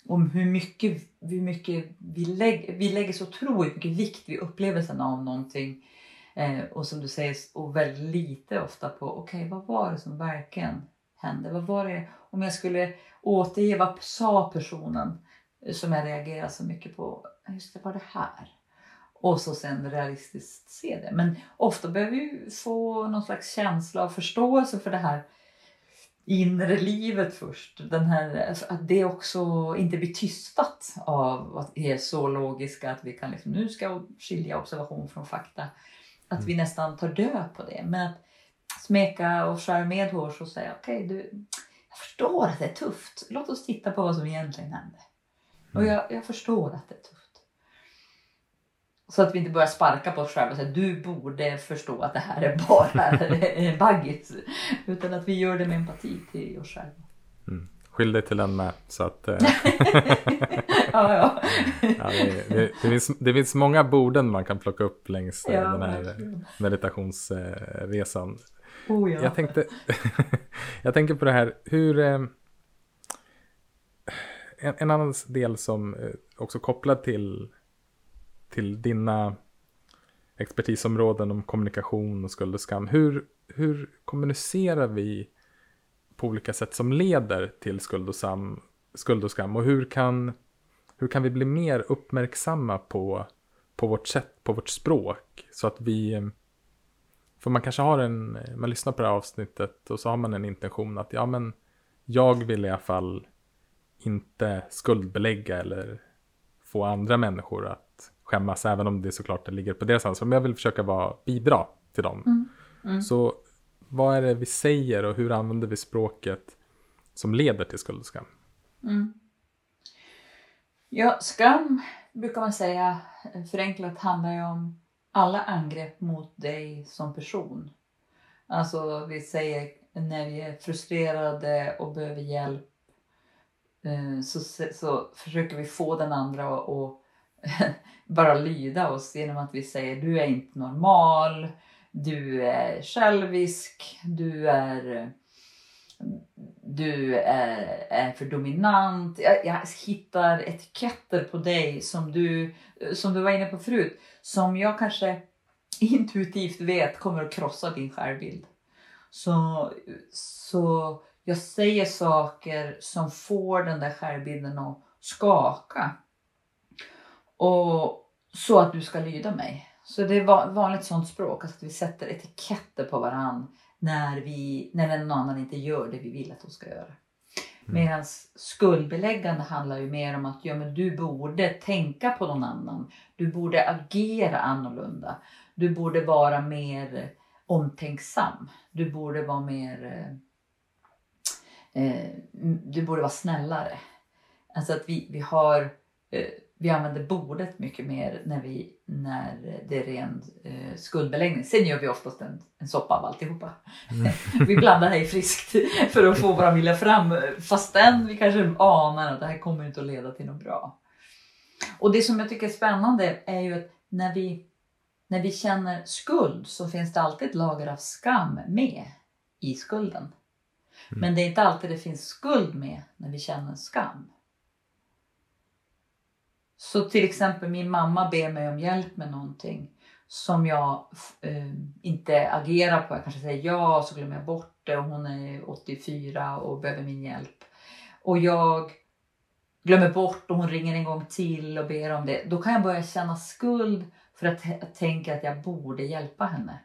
om hur, mycket, hur mycket vi lägger, vi lägger så otroligt mycket vikt vid upplevelsen av någonting. Eh, och som du säger, och väldigt lite ofta på okej, vad var det som verkligen hände? Vad var det, om jag skulle återge vad sa personen eh, som jag reagerar så mycket på. Just det, var det här. Och så sen realistiskt se det. Men ofta behöver vi få någon slags känsla av förståelse för det här inre livet först. Den här, alltså att det också inte blir tystat av att vi är så logiska att vi kan liksom, nu ska skilja observation från fakta. Att vi nästan tar död på det. Men att smeka och skära medhårs och säga okej, du, jag förstår att det är tufft. Låt oss titta på vad som egentligen hände. Och jag, jag förstår att det är tufft. Så att vi inte börjar sparka på oss själva och säga du borde förstå att det här är bara baggis. Utan att vi gör det med empati till oss själva. Mm. Skyll dig till den med. Så att, eh, Ja, ja. ja, det, det, det, finns, det finns många borden man kan plocka upp längs eh, ja den här verkligen. meditationsresan. Oh, ja. Jag tänkte, jag tänker på det här, hur... eh, En, en annan del som också kopplad till, till dina expertisområden om kommunikation och skuld och skam. Hur, hur kommunicerar vi på olika sätt som leder till skuld och, sam, skuld och skam? Och hur kan, hur kan vi bli mer uppmärksamma på, på vårt sätt, på vårt språk? Så att vi... För man kanske har en, man lyssnar på det här avsnittet och så har man en intention att ja men jag vill i alla fall inte skuldbelägga eller få andra människor att skämmas, även om det såklart det ligger på deras ansvar. Men jag vill försöka vara, bidra till dem. Mm. Mm. Så vad är det vi säger och hur använder vi språket som leder till skuld och skam? Mm. Ja, skam brukar man säga förenklat handlar ju om alla angrepp mot dig som person. Alltså vi säger när vi är frustrerade och behöver hjälp eh, så, så försöker vi få den andra att bara lyda oss genom att vi säger du är inte normal, du är självisk, du är du är, är för dominant. Jag, jag, hittar etiketter på dig som du, som du var inne på förut. Som jag kanske intuitivt vet kommer att krossa din självbild. Så, så jag säger saker som får den där självbilden att skaka. Och så att du ska lyda mig. Så det är vanligt sånt språk, alltså att vi sätter etiketter på varann när, vi, när någon annan inte gör det vi vill att de ska göra. Mm. Medan skuldbeläggande handlar ju mer om att ja, men du borde tänka på någon annan. Du borde agera annorlunda. Du borde vara mer omtänksam. Du borde vara mer... Eh, eh du borde vara snällare. Alltså att vi, vi har... Eh, vi använder bordet mycket mer när, vi, när det är ren eh, skuldbeläggning. Sen gör vi oftast en, en soppa av alltihopa. Mm. vi blandar det friskt för att få våra vilja fram fastän vi kanske anar att det här kommer inte att leda till något bra. Och det som jag tycker är spännande är ju att när vi, när vi känner skuld så finns det alltid ett lager av skam med i skulden. Mm. Men det är inte alltid det finns skuld med när vi känner skam. Så till exempel min mamma ber mig om hjälp med någonting som jag eh, inte agerar på. Jag kanske säger ja och så glömmer jag bort det och hon är 84 och behöver min hjälp. Och jag glömmer bort och hon ringer en gång till och ber om det. Då kan jag börja känna skuld för att jag tänker att jag borde hjälpa henne.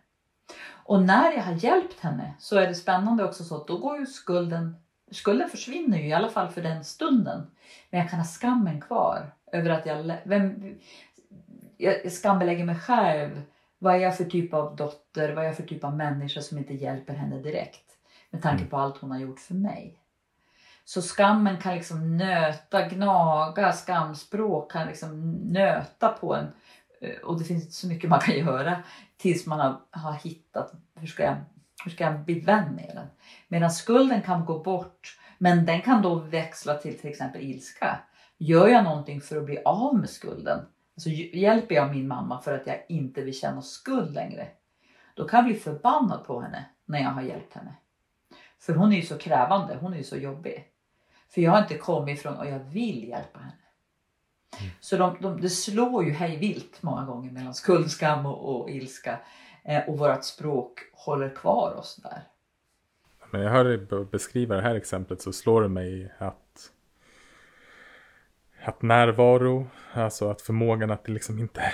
Och när jag har hjälpt henne så är det spännande också så att då går ju skulden, skulden försvinner ju i alla fall för den stunden. Men jag kan ha skammen kvar över att jag, vem, jag skambelägger mig själv. Vad är jag för typ av dotter? Vad är jag för typ av människa som inte hjälper henne direkt? Med tanke mm. på allt hon har gjort för mig. Så skammen kan liksom nöta, gnaga, skamspråk kan liksom nöta på en. Eh, och det finns inte så mycket man kan göra tills man har, har hittat hur ska, jag, hur ska jag bli vän med den. Medan skulden kan gå bort men den kan då växla till till exempel ilska. Gör jag någonting för att bli av med skulden? Alltså hjälper jag min mamma för att jag inte vill känna skuld längre? Då kan jag bli förbannad på henne när jag har hjälpt henne. För hon är ju så krävande, hon är ju så jobbig. För jag har inte kommit ifrån och jag vill hjälpa henne. Mm. Så de, de, det slår ju hej vilt många gånger mellan skuld, skam och, och ilska. Eh, och vårt språk håller kvar oss där. Men jag hör dig beskriva det här exemplet så slår det mig att att närvaro, alltså att förmågan att liksom inte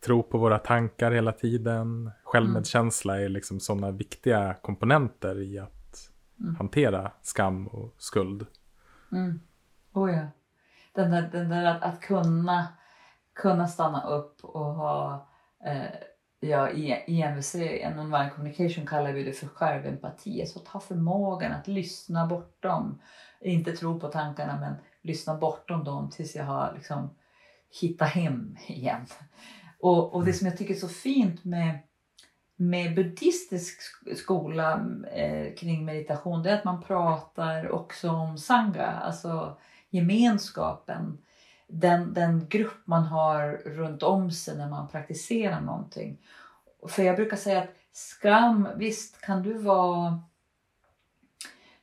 tro på våra tankar hela tiden. Självmedkänsla mm. är liksom sådana viktiga komponenter i att mm. hantera skam och skuld. Mm. Oh ja. Den där, den där att, att kunna, kunna stanna upp och ha eh, ja, i, NVC, non-violent communication kallar vi det för självempati. Alltså att ha förmågan att lyssna bortom, inte tro på tankarna men lyssna bortom dem tills jag har liksom hittat hem igen. Och, och det som jag tycker är så fint med, med buddhistisk skola eh, kring meditation det är att man pratar också om sangha, alltså gemenskapen. Den, den grupp man har runt om sig när man praktiserar någonting. För jag brukar säga att skam, visst kan du vara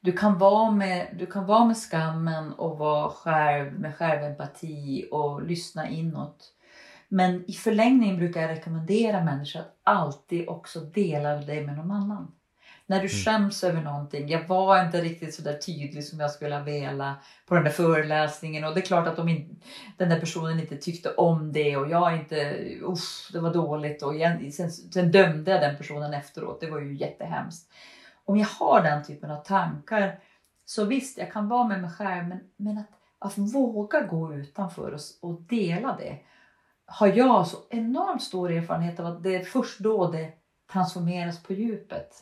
du kan, vara med, du kan vara med skammen och vara själv med självempati och lyssna inåt. Men i förlängningen brukar jag rekommendera människor att alltid också dela det med någon annan. När du skäms över någonting. Jag var inte riktigt så där tydlig som jag skulle ha velat på den där föreläsningen. Och det är klart att in, den där personen inte tyckte om det och jag inte, usch det var dåligt. Och igen, sen, sen dömde jag den personen efteråt. Det var ju jättehemskt. Om jag har den typen av tankar så visst, jag kan vara med mig själv. Men, men att, att våga gå utanför och, och dela det har jag så enormt stor erfarenhet av att det är först då det transformeras på djupet.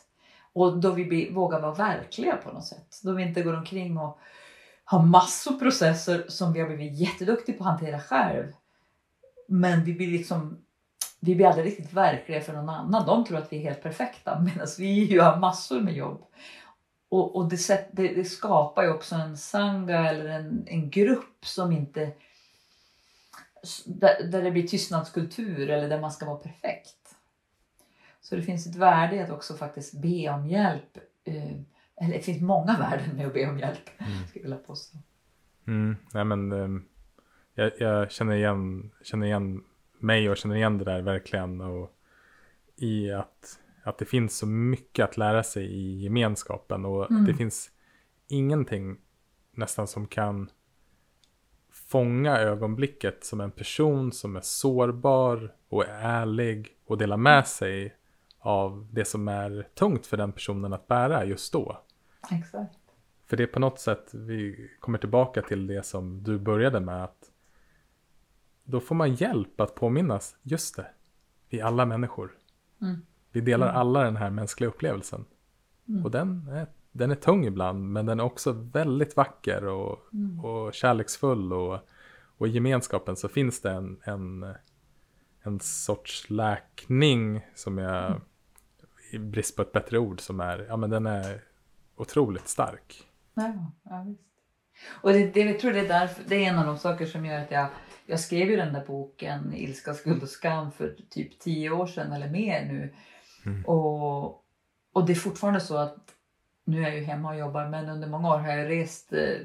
Och då vi blir, vågar vara verkliga på något sätt. Då vi inte går omkring och har massor processer som vi har blivit jätteduktiga på att hantera själv. Men vi blir liksom vi blir aldrig riktigt verkliga för någon annan. De tror att vi är helt perfekta medan vi ju har massor med jobb. Och, och det, sätt, det, det, skapar ju också en sanga eller en, en grupp som inte där, där det blir tystnadskultur eller där man ska vara perfekt. Så det finns ett värde i att också faktiskt be om hjälp. Eh, eller det finns många värden med att be om hjälp. Mm. Ska jag vilja påstå. Mm, nej men, um, jag, jag, känner, igen, känner igen mig och känner igen det där verkligen. Och I att, att det finns så mycket att lära sig i gemenskapen. Och mm. det finns ingenting nästan som kan fånga ögonblicket som en person som är sårbar och är ärlig och delar med sig av det som är tungt för den personen att bära just då. Exakt. För det är på något sätt, vi kommer tillbaka till det som du började med, att då får man hjälp att påminnas, just det, vi är alla människor. Mm. Vi delar mm. alla den här mänskliga upplevelsen. Mm. Och den är, den är tung ibland, men den är också väldigt vacker och, mm. och kärleksfull. Och, och i gemenskapen så finns det en, en, en sorts läkning som jag i brist på ett bättre ord, som är, ja men den är otroligt stark. Ja, ja visst. Och det, det, jag tror det är, därför, det är en av de saker som gör att jag, jag skrev ju den där boken Ilska, skuld och skam för typ tio år sedan eller mer nu. Mm. Och, och det är fortfarande så att nu är jag ju hemma och jobbar men under många år har jag rest eh,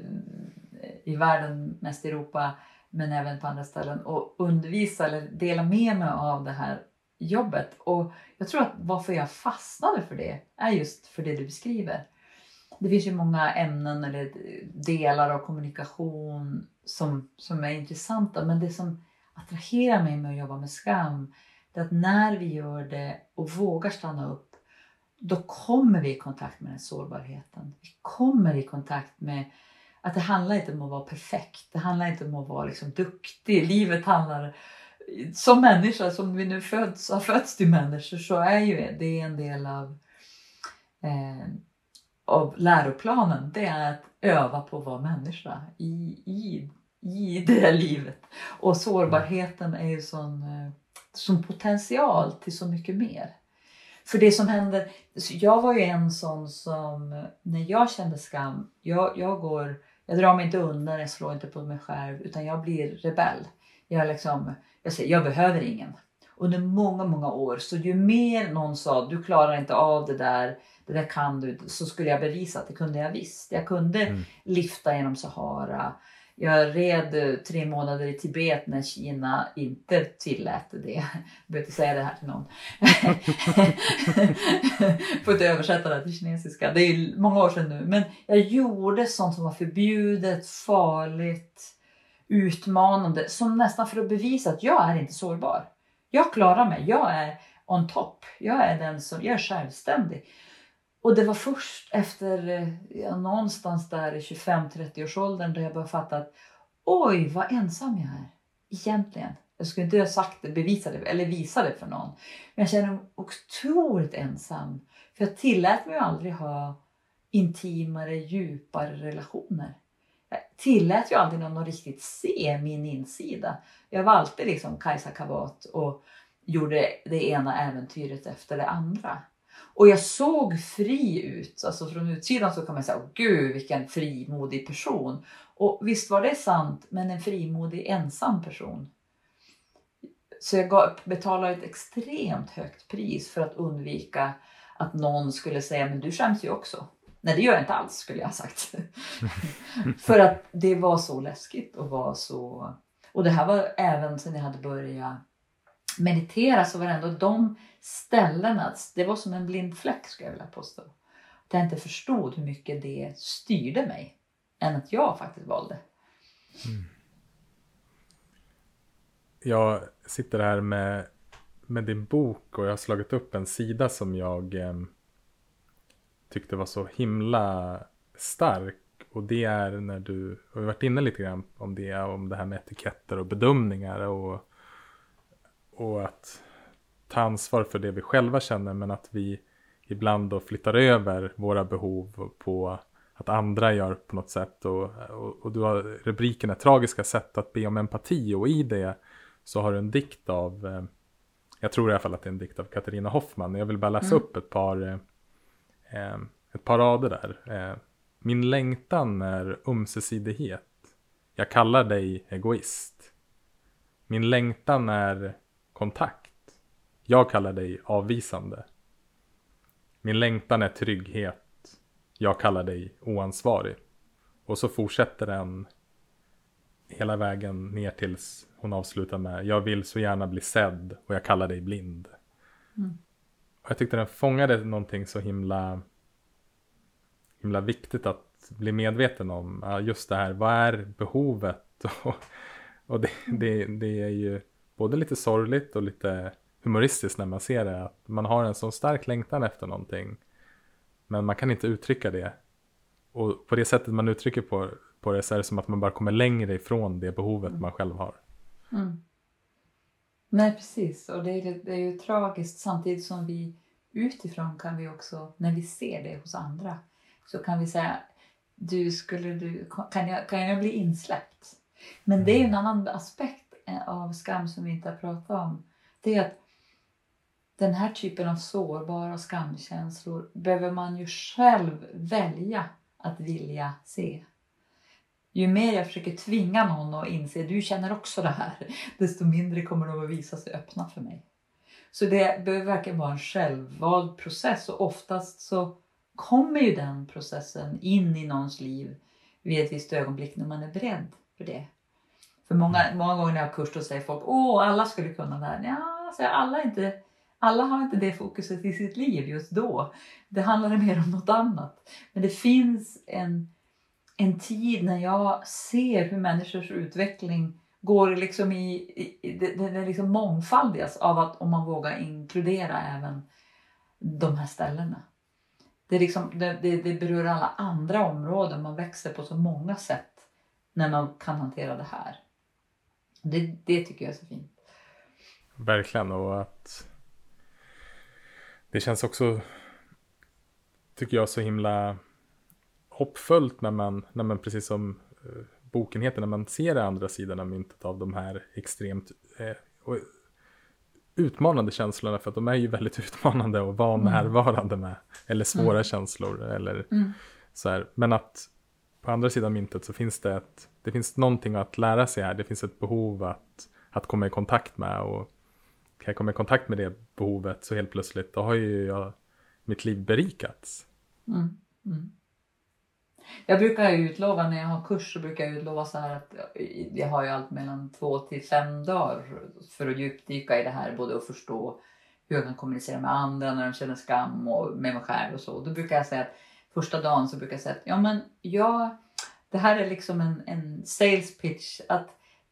i världen, mest i Europa men även på andra ställen och undervisa eller dela med mig av det här jobbet. Och jag tror att varför jag fastnade för det är just för det du beskriver. Det finns ju många ämnen eller delar av kommunikation som, som är intressanta men det som attraherar mig med att jobba med skam det är att när vi gör det och vågar stanna upp då kommer vi i kontakt med den sårbarheten. Vi kommer i kontakt med att det handlar inte om att vara perfekt. Det handlar inte om att vara liksom duktig. Livet handlar som människa, som vi nu föds, har fötts till människor, så är ju det en del av, eh, av läroplanen. Det är att öva på att vara människa i, i, i det här livet. Och sårbarheten är ju sån, eh, sån potential till så mycket mer. För det som händer, jag var ju en sån som, när jag kände skam, jag, jag går, jag drar mig inte undan, jag slår inte på mig själv, utan jag blir rebell. Jag liksom, jag säger, jag behöver ingen. Under många, många år, så ju mer någon sa, du klarar inte av det där, det där kan du, så skulle jag bevisa att det kunde jag visst. Jag kunde mm. lifta genom Sahara. Jag red eh, tre månader i Tibet när Kina inte tillät det. Jag behöver inte säga det här till någon. Får inte översätta det till kinesiska. Det är många år sedan nu. Men jag gjorde sånt som var förbjudet, farligt utmanande som nästan för att bevisa att jag är inte sårbar. Jag klarar mig, jag är on top. Jag är den som, jag är självständig. Och det var först efter eh, ja, någonstans där i 25-30 års åldern jag började fatta att oj vad ensam jag är egentligen. Jag skulle inte ha sagt det, bevisa det eller visa det för någon. Men jag känner mig otroligt ensam. För jag tillät mig aldrig ha intimare, djupare relationer. Jag tillät ju aldrig någon att riktigt se min insida. Jag var alltid liksom Kajsa Kavat och gjorde det ena äventyret efter det andra. Och jag såg fri ut. Alltså från utsidan så kan man säga, gud vilken frimodig person. Och visst var det sant, men en frimodig ensam person. Så jag betalade ett extremt högt pris för att undvika att någon skulle säga, men du skäms ju också. Nej, det gör jag inte alls skulle jag ha sagt. För att det var så läskigt och var så... Och det här var även sen jag hade börjat meditera så var det ändå de ställena, det var som en blind fläck skulle jag vilja påstå. Att jag inte förstod hur mycket det styrde mig. Än att jag faktiskt valde. Mm. Jag sitter här med, med din bok och jag har slagit upp en sida som jag eh, tyckte var så himla stark. Och det är när du, och vi har varit inne lite grann om det, om det här med etiketter och bedömningar och, och att ta ansvar för det vi själva känner men att vi ibland då flyttar över våra behov på att andra gör på något sätt. Och, och, och du har rubriken är tragiska sätt att be om empati och i det så har du en dikt av, eh, jag tror i alla fall att det är en dikt av Katarina Hoffman. Jag vill bara läsa Mm. upp ett par, eh, eh, ett par rader där. Eh, Min längtan är ömsesidighet. Jag kallar dig egoist. Min längtan är kontakt. Jag kallar dig avvisande. Min längtan är trygghet. Jag kallar dig oansvarig. Och så fortsätter den hela vägen ner tills hon avslutar med Jag vill så gärna bli sedd och jag kallar dig blind. Mm. Och jag tyckte den fångade någonting så himla himla viktigt att bli medveten om. Just det här, vad är behovet? Och, och det, det, det är ju både lite sorgligt och lite humoristiskt när man ser det. Att man har en så stark längtan efter någonting. Men man kan inte uttrycka det. Och på det sättet man uttrycker på, på det så är det som att man bara kommer längre ifrån det behovet man själv har. Mm. Nej, precis. Och det är, det är ju tragiskt samtidigt som vi utifrån kan vi också, när vi ser det hos andra, så kan vi säga du, skulle du, kan, jag, kan jag bli insläppt? Men det är en annan aspekt Eh, av skam som vi inte har pratat om. Det är att den här typen av sårbara skamkänslor behöver man ju själv välja att vilja se. Ju mer jag försöker tvinga någon att inse du känner också det här, desto mindre kommer de att visa sig öppna för mig. Så det behöver verkligen vara en självvald process och oftast så kommer ju den processen in i någons liv vid ett visst ögonblick när man är beredd för det. För många, många gånger när jag har kurs då säger folk åh alla skulle kunna det här. Ja, så alla, inte, alla har inte det fokuset i sitt liv just då. Det handlar mer om något annat. Men det finns en, en tid när jag ser hur människors utveckling går liksom i, i det, det, liksom mångfaldigas av att om man vågar inkludera även de här ställena. Det, är liksom, det, det, det berör alla andra områden, man växer på så många sätt när man kan hantera det här. Det, det tycker jag är så fint. Verkligen och att det känns också tycker jag så himla hoppfullt när man, när man precis som eh, boken heter, när man ser den andra sidan av myntet av de här extremt eh, utmanande känslorna för att de är ju väldigt utmanande att vara Mm. närvarande med. Eller svåra Mm. känslor eller Mm. så här. Men att på andra sidan myntet så finns det ett, det finns någonting att lära sig här. Det finns ett behov att, att komma i kontakt med och kan jag komma i kontakt med det behovet så helt plötsligt då har ju jag mitt liv berikats. Mm. Mm. Jag brukar ju utlova när jag har kurs så brukar jag utlova så här att jag har ju allt mellan två till fem dagar för att djupdyka i det här både att förstå hur jag kan kommunicera med andra när de känner skam och med mig själv och så. Då brukar jag säga att första dagen så brukar jag säga att ja men jag, det här är liksom en, en sales pitch att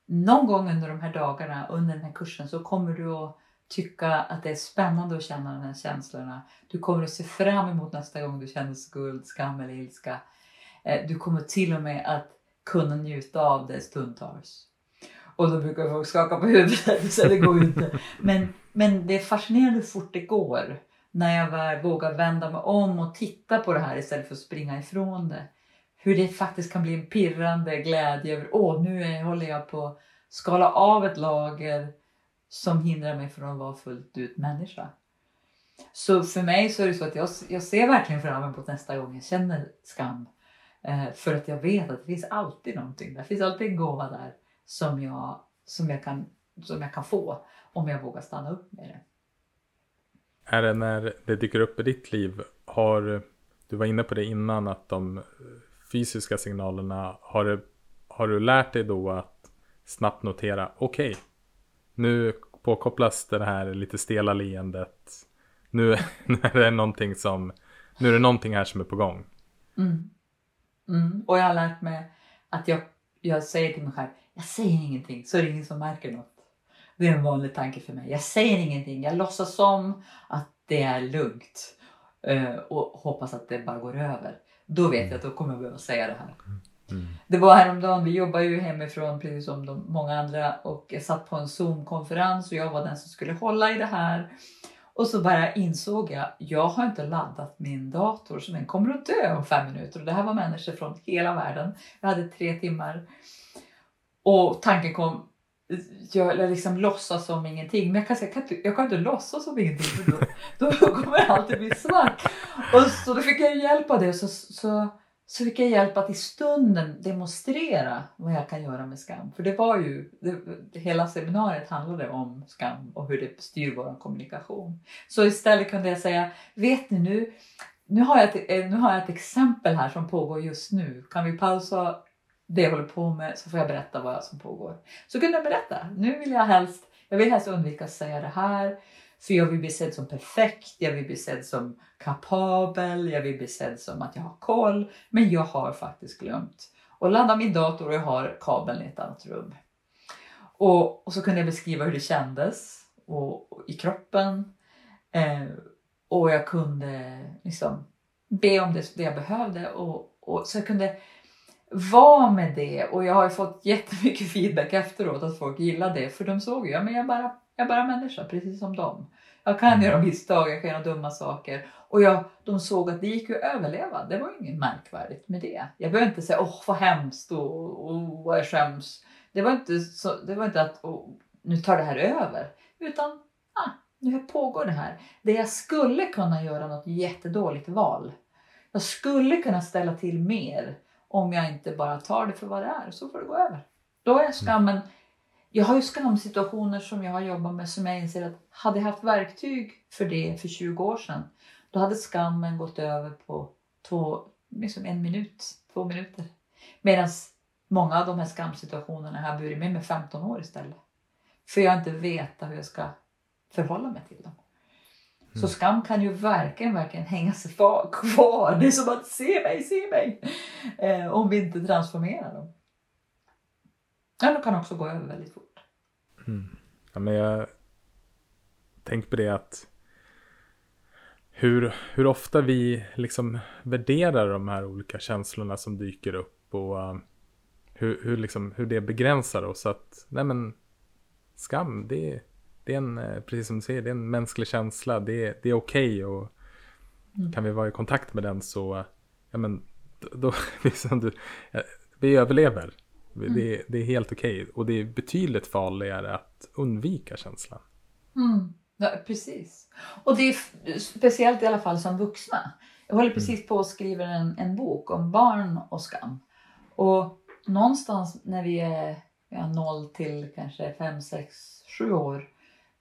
någon gång under de här dagarna under den här kursen så kommer du att tycka att det är spännande att känna de här känslorna. Du kommer att se fram emot nästa gång du känner skuld, skam eller ilska. Eh, du kommer till och med att kunna njuta av det stundtals. Och då brukar folk skaka på huvudet så det går ju inte. Men, men det är fascinerande hur fort det går. När jag väl vågar vända mig om och titta på det här istället för att springa ifrån det. Hur det faktiskt kan bli en pirrande glädje över åh nu är, håller jag på att skala av ett lager som hindrar mig från att vara fullt ut människa. Så för mig så är det så att jag, jag ser verkligen fram emot nästa gång jag känner skam. Eh, för att jag vet att det finns alltid någonting där. Det finns alltid en gåva där som jag, som jag, kan, som jag kan få om jag vågar stanna upp med det. Är det när det dyker upp i ditt liv, har du var inne på det innan att de fysiska signalerna, har du, har du lärt dig då att snabbt notera, okej, nu påkopplas det här lite stela leendet. Nu, nu är det någonting som, nu är det någonting här som är på gång. Mm. Mm. Och jag har lärt mig att jag, jag säger till mig själv, jag säger ingenting så är det ingen som märker något. Det är en vanlig tanke för mig. Jag säger ingenting, jag låtsas som att det är lugnt eh, och hoppas att det bara går över. Då vet jag att då kommer jag behöva säga det här. Mm. Det var häromdagen, vi jobbar ju hemifrån precis som de många andra och jag satt på en Zoom-konferens och jag var den som skulle hålla i det här. Och så bara insåg jag, jag har inte laddat min dator så den kommer att dö om fem minuter. Och det här var människor från hela världen. Jag hade tre timmar. Och tanken kom, jag liksom låtsas som ingenting. Men jag kan, säga, jag kan, inte, jag kan inte låtsas som ingenting för då, då kommer det alltid bli svart. Och så då fick jag hjälp av det. Så, så, så fick jag hjälp att i stunden demonstrera vad jag kan göra med skam. För det var ju, det, hela seminariet handlade om skam och hur det styr vår kommunikation. Så istället kunde jag säga, vet ni nu, nu har, jag ett, nu har jag ett exempel här som pågår just nu. Kan vi pausa det jag håller på med så får jag berätta vad som pågår. Så kunde jag berätta. Nu vill jag helst, jag vill helst undvika att säga det här. För jag vill bli sedd som perfekt, jag vill bli sedd som kapabel, jag vill bli sedd som att jag har koll. Men jag har faktiskt glömt. Och ladda min dator och jag har kabeln i ett annat rum. Och, och så kunde jag beskriva hur det kändes och, och i kroppen. Eh, och jag kunde liksom be om det, det jag behövde. Och, och, så jag kunde vara med det. Och jag har ju fått jättemycket feedback efteråt att folk gillar det. För de såg ju, ja men jag är bara, jag är bara människa precis som dem. Jag kan göra misstag, jag kan göra dumma saker. Och jag, de såg att det gick ju att överleva. Det var inget märkvärdigt med det. Jag behöver inte säga åh vad hemskt och, och vad jag skäms. Det var inte, så, det var inte att åh, nu tar det här över. Utan ah, nu pågår det här. Det jag skulle kunna göra något jättedåligt val. Jag skulle kunna ställa till mer om jag inte bara tar det för vad det är. Så får det gå över. Då är skammen jag har ju skamsituationer som jag har jobbat med som jag inser att hade jag haft verktyg för det för 20 år sedan då hade skammen gått över på två, liksom en minut, två minuter. Medan många av de här skamsituationerna har jag burit med mig 15 år istället. För jag inte vetat hur jag ska förhålla mig till dem. Mm. Så skam kan ju verkligen, verkligen hänga sig kvar. Det är som att se mig, se mig. Eh, om vi inte transformerar dem. Ja, de kan också gå över väldigt fort. Mm. Ja, men jag tänkte på det att hur, hur ofta vi liksom värderar de här olika känslorna som dyker upp och uh, hur, hur, liksom, hur det begränsar oss. Att, nej men, skam, det, det är en, eh, precis som du säger, det är en mänsklig känsla. Det, det är okej okay och mm. kan vi vara i kontakt med den så, ja men, då, liksom du, vi överlever. Mm. Det, det, är helt okej okay. och det är betydligt farligare att undvika känslan. Mm. Ja, precis. Och det är speciellt i alla fall som vuxna. Jag håller precis mm. på att skriva en, en bok om barn och skam. Och någonstans när vi är ja, 0 till kanske 5, 6, 7 år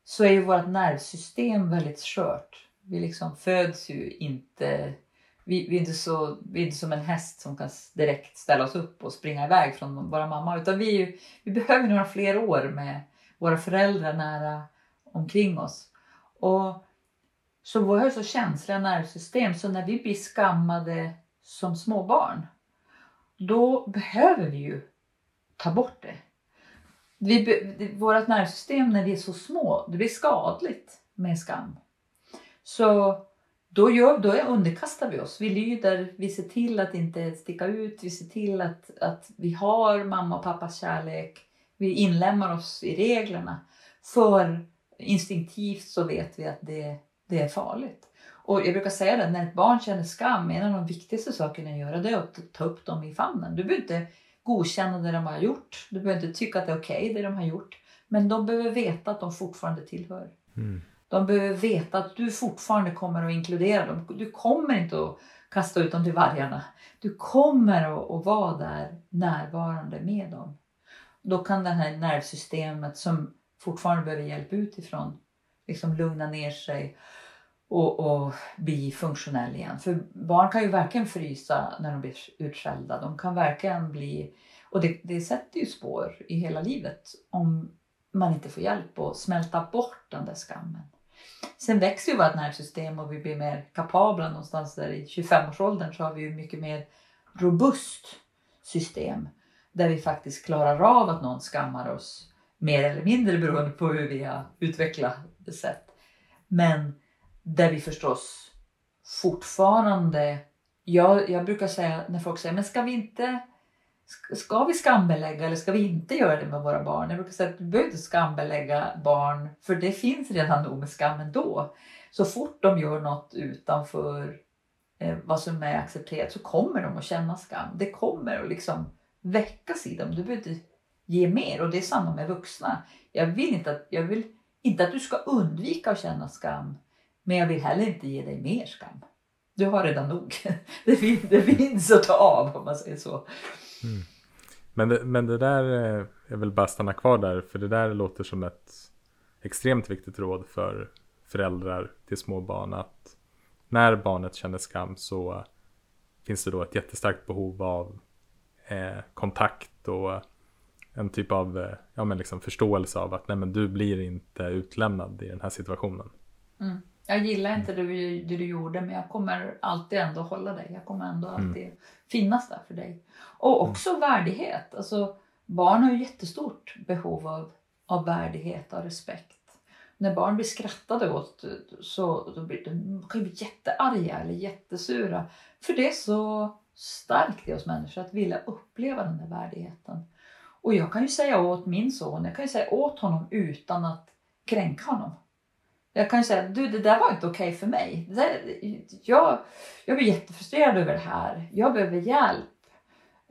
så är ju vårt nervsystem väldigt skört. Vi liksom föds ju inte vi, vi, är inte så, vi är inte som en häst som kan direkt ställa oss upp och springa iväg från våra mamma. Utan vi, vi behöver några fler år med våra föräldrar nära omkring oss. Och så vi har så känsliga nervsystem så när vi blir skammade som småbarn då behöver vi ju ta bort det. Vi, vårt nervsystem när vi är så små, det blir skadligt med skam. Så då, gör, då underkastar vi oss. Vi lyder, vi ser till att inte sticka ut, vi ser till att, att vi har mamma och pappas kärlek. Vi inlämnar oss i reglerna. För instinktivt så vet vi att det, det är farligt. Och jag brukar säga det, när ett barn känner skam, en av de viktigaste sakerna att göra det är att ta upp dem i famnen. Du behöver inte godkänna det de har gjort. Du behöver inte tycka att det är okej okay, det de har gjort. Men de behöver veta att de fortfarande tillhör. Mm. De behöver veta att du fortfarande kommer att inkludera dem. Du kommer inte att kasta ut dem till vargarna. Du kommer att, att vara där närvarande med dem. Då kan det här nervsystemet som fortfarande behöver hjälp utifrån liksom lugna ner sig och, och bli funktionell igen. För barn kan ju verkligen frysa när de blir utskällda. De kan verkligen bli, och det, det sätter ju spår i hela livet. Om man inte får hjälp att smälta bort den där skammen. Sen växer ju vårt nervsystem och vi blir mer kapabla någonstans där i 25-årsåldern så har vi ju mycket mer robust system där vi faktiskt klarar av att någon skammar oss mer eller mindre beroende på hur vi har utvecklat sätt. Men där vi förstås fortfarande, jag, jag brukar säga när folk säger men ska vi inte Ska vi skambelägga eller ska vi inte göra det med våra barn? Jag brukar säga att du behöver inte skambelägga barn för det finns redan nog med skam ändå. Så fort de gör något utanför eh, vad som är accepterat så kommer de att känna skam. Det kommer att liksom väckas i dem. Du behöver inte ge mer och det är samma med vuxna. Jag vill inte att, jag vill inte att du ska undvika att känna skam men jag vill heller inte ge dig mer skam. Du har redan nog. Det finns, det finns att ta av om man säger så. Mm. Men, det, men det där, eh, jag vill bara stanna kvar där, för det där låter som ett extremt viktigt råd för föräldrar till små barn att när barnet känner skam så finns det då ett jättestarkt behov av eh, kontakt och en typ av eh, ja, men liksom förståelse av att nej, men du blir inte utlämnad i den här situationen. Mm. Jag gillar inte det, det, du gjorde men jag kommer alltid ändå hålla dig. Jag kommer ändå mm. alltid mm. finnas där för dig. Och också mm. värdighet. Alltså, barn har ju jättestort behov av, av värdighet och respekt. När barn blir skrattade åt så då blir de bli jättearga eller jättesura. För det är så starkt i oss människor att vilja uppleva den där värdigheten. Och jag kan ju säga åt min son, jag kan ju säga åt honom utan att kränka honom. Jag kan säga, du det där var inte okej okay för mig. Där, jag, jag blir jättefrustrerad över det här. Jag behöver hjälp.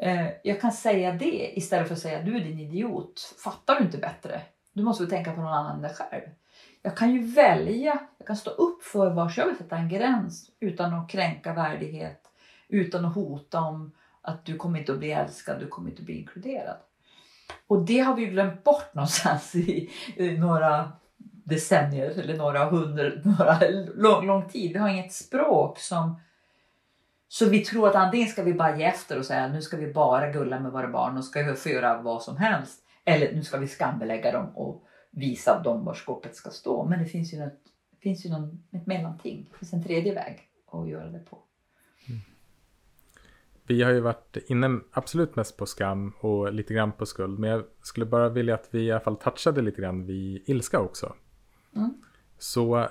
Eh, jag kan säga det istället för att säga, du är din idiot. Fattar du inte bättre? Du måste väl tänka på någon annan än dig själv. Jag kan ju välja, jag kan stå upp för var jag vill sätta en gräns utan att kränka värdighet, utan att hota om att du kommer inte att bli älskad, du kommer inte att bli inkluderad. Och det har vi glömt bort någonstans i, i några decennier eller några hundra, några lång, lång tid. Vi har inget språk som så vi tror att antingen ska vi bara ge efter och säga nu ska vi bara gulla med våra barn och ska vi få göra vad som helst. Eller nu ska vi skambelägga dem och visa dem var skåpet ska stå. Men det finns ju, något, det finns ju någon, ett mellanting. Det finns en tredje väg att göra det på. Mm. Vi har ju varit inne absolut mest på skam och lite grann på skuld. Men jag skulle bara vilja att vi i alla fall touchade lite grann vid ilska också. Mm. Så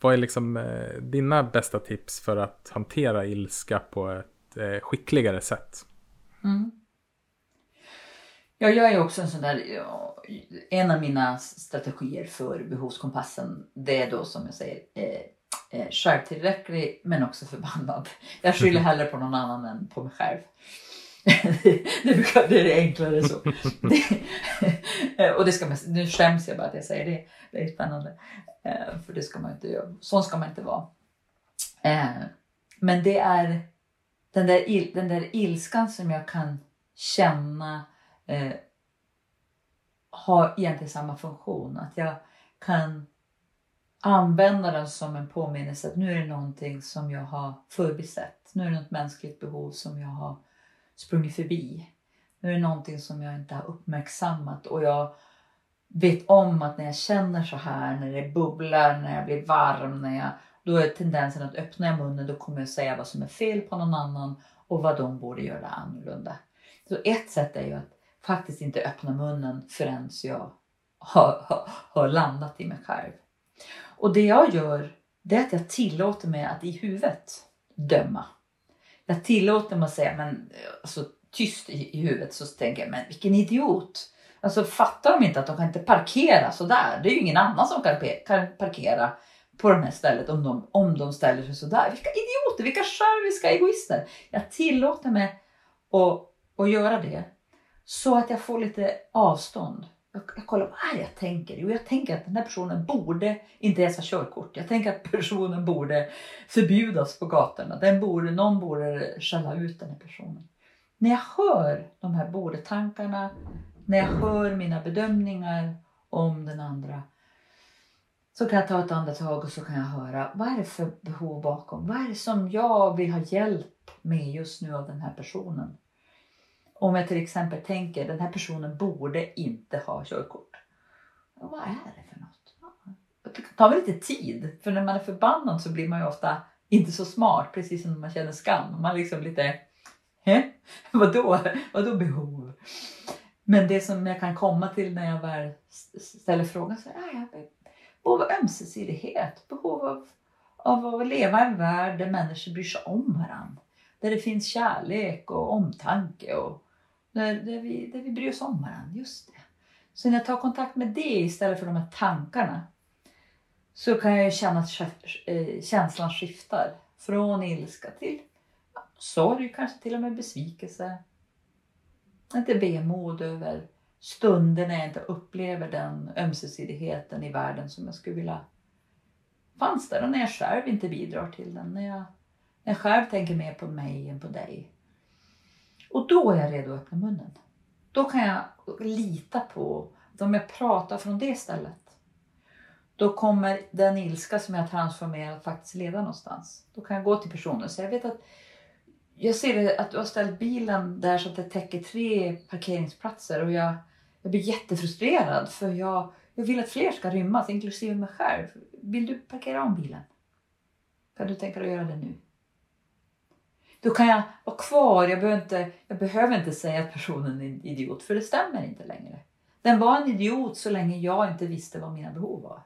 vad är liksom eh, dina bästa tips för att hantera ilska på ett eh, skickligare sätt? Mm. Ja, jag är också en sån där, en av mina strategier för behovskompassen det är då som jag säger eh, eh, självtillräcklig men också förbannad. Jag skyller hellre på någon annan än på mig själv. det, brukar, det är enklare så. och det ska man, nu skäms jag bara att jag säger det. Det är spännande. Eh, för det ska man inte göra. Sån ska man inte vara. Eh, men det är den där, il, den där ilskan som jag kan känna eh, har egentligen samma funktion. Att jag kan använda den som en påminnelse att nu är det någonting som jag har förbisett. Nu är det något mänskligt behov som jag har sprungit förbi. Nu är det någonting som jag inte har uppmärksammat och jag vet om att när jag känner så här, när det bubblar, när jag blir varm, när jag, då är tendensen att öppna jag munnen då kommer jag säga vad som är fel på någon annan och vad de borde göra annorlunda. Så ett sätt är ju att faktiskt inte öppna munnen förrän jag har, har, har landat i mig själv. Och det jag gör det är att jag tillåter mig att i huvudet döma. Jag tillåter mig att säga, men alltså, tyst i, i huvudet så tänker jag, men vilken idiot. Alltså fattar de inte att de kan inte parkera sådär? Det är ju ingen annan som kan, kan parkera på det här stället om de, om de ställer sig sådär. Vilka idioter, vilka själviska egoister. Jag tillåter mig att, att göra det så att jag får lite avstånd. Jag, jag kollar, vad är det jag tänker? Jo, jag tänker att den här personen borde inte ens ha körkort. Jag tänker att personen borde förbjudas på gatorna. Den borde, någon borde skälla ut den här personen. När jag hör de här borde-tankarna, när jag hör mina bedömningar om den andra så kan jag ta ett andetag och så kan jag höra vad är det för behov bakom? Vad är det som jag vill ha hjälp med just nu av den här personen? Om jag till exempel tänker den här personen borde inte ha körkort. vad är det för något? Det tar väl lite tid, för när man är förbannad så blir man ju ofta inte så smart, precis som när man känner skam. Man är liksom lite, Hä? Vadå? Vadå behov? Men det som jag kan komma till när jag väl ställer frågan så är behov av ömsesidighet, behov av, av att leva i en värld där människor bryr sig om varandra. Där det finns kärlek och omtanke och där, där, vi, där vi bryr oss om varandra. Just det. Så när jag tar kontakt med det istället för de här tankarna så kan jag ju känna att eh, känslan skiftar från ilska till sorg, kanske till och med besvikelse. Lite vemod över stunder när jag inte upplever den ömsesidigheten i världen som jag skulle vilja fanns där och när jag själv inte bidrar till den. När jag, när jag själv tänker mer på mig än på dig. Och då är jag redo att öppna munnen. Då kan jag lita på att om jag pratar från det stället då kommer den ilska som jag transformerat faktiskt leda någonstans. Då kan jag gå till personen och säga, jag vet att jag ser att du har ställt bilen där så att det täcker tre parkeringsplatser och jag, jag blir jättefrustrerad för jag, jag vill att fler ska rymmas, inklusive mig själv. Vill du parkera om bilen? Kan du tänka dig att göra det nu? Då kan jag vara kvar. Jag behöver, inte, jag behöver inte säga att personen är en idiot, för det stämmer inte längre. Den var en idiot så länge jag inte visste vad mina behov var.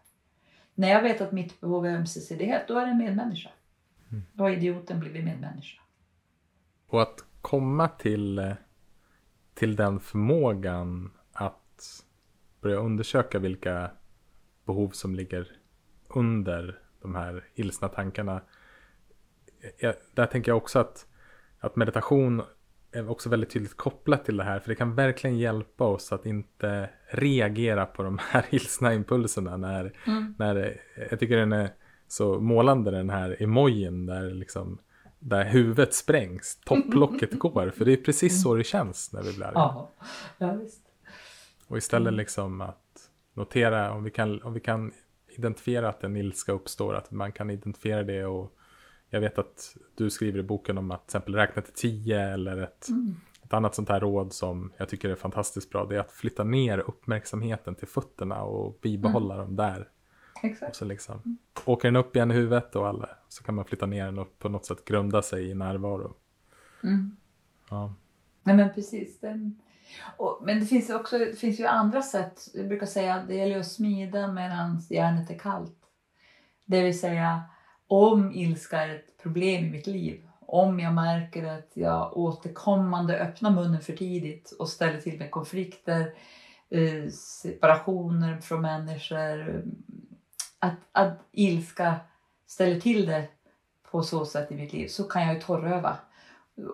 När jag vet att mitt behov är ömsesidighet, då är det en medmänniska. Då har idioten blivit medmänniska. Och att komma till, till den förmågan att börja undersöka vilka behov som ligger under de här ilsna tankarna. Jag, där tänker jag också att, att meditation är också väldigt tydligt kopplat till det här. För det kan verkligen hjälpa oss att inte reagera på de här ilsna impulserna. När, Mm. när, jag tycker den är så målande den här emojin där liksom där huvudet sprängs, topplocket går. För det är precis så det känns när vi blir arga. Ja, ja visst. Och istället liksom att notera om vi, kan, om vi kan identifiera att en ilska uppstår, att man kan identifiera det och jag vet att du skriver i boken om att till exempel räkna till tio eller ett, Mm. ett annat sånt här råd som jag tycker är fantastiskt bra. Det är att flytta ner uppmärksamheten till fötterna och bibehålla dem där. Och Exakt. så liksom åker den upp igen i huvudet och alla, så kan man flytta ner den och på något sätt grunda sig i närvaro. Mm. Ja. Nej men precis. Den... Och, men det finns, också, det finns ju andra sätt. Jag brukar säga att det gäller att smida medan järnet är kallt. Det vill säga om ilska är ett problem i mitt liv. Om jag märker att jag återkommande öppnar munnen för tidigt och ställer till med konflikter, eh, separationer från människor. Att, att ilska ställer till det på så sätt i mitt liv så kan jag ju torröva.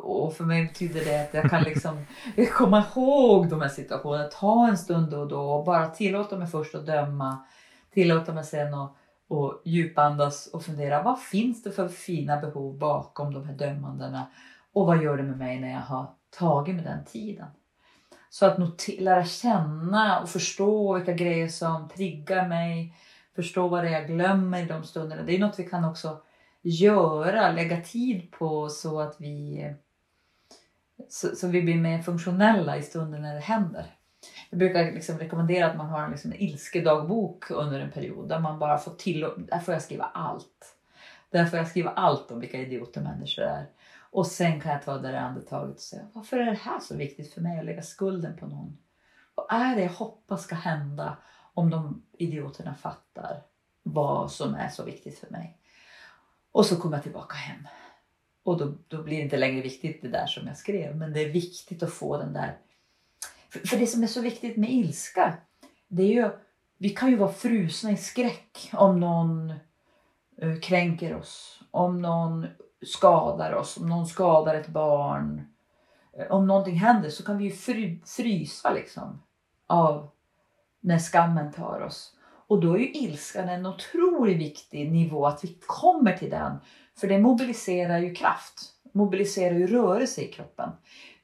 Och för mig betyder det att jag kan liksom komma ihåg de här situationerna, ta en stund då och då och bara tillåta mig först att döma, tillåta mig sen att och djupandas och fundera vad finns det för fina behov bakom de här dömandena och vad gör det med mig när jag har tagit mig den tiden. Så att notera, lära känna och förstå vilka grejer som triggar mig, förstå vad det är jag glömmer i de stunderna. Det är något vi kan också göra, lägga tid på så att vi så, så vi blir mer funktionella i stunden när det händer. Jag brukar liksom rekommendera att man har en liksom ilskedagbok under en period där man bara får till där får jag skriva allt. Där får jag skriva allt om vilka idioter människor är. Och sen kan jag ta det där andetaget och säga varför är det här så viktigt för mig att lägga skulden på någon? Vad är det jag hoppas ska hända om de idioterna fattar vad som är så viktigt för mig? Och så kommer jag tillbaka hem. Och då, då blir det inte längre viktigt det där som jag skrev. Men det är viktigt att få den där... För, för det som är så viktigt med ilska, det är ju... Vi kan ju vara frusna i skräck om någon eh, kränker oss. Om någon skadar oss. Om någon skadar ett barn. Eh, om någonting händer så kan vi ju fry, frysa liksom. Av när skammen tar oss. Och då är ju ilskan en otroligt viktig nivå att vi kommer till den. För det mobiliserar ju kraft, mobiliserar ju rörelse i kroppen.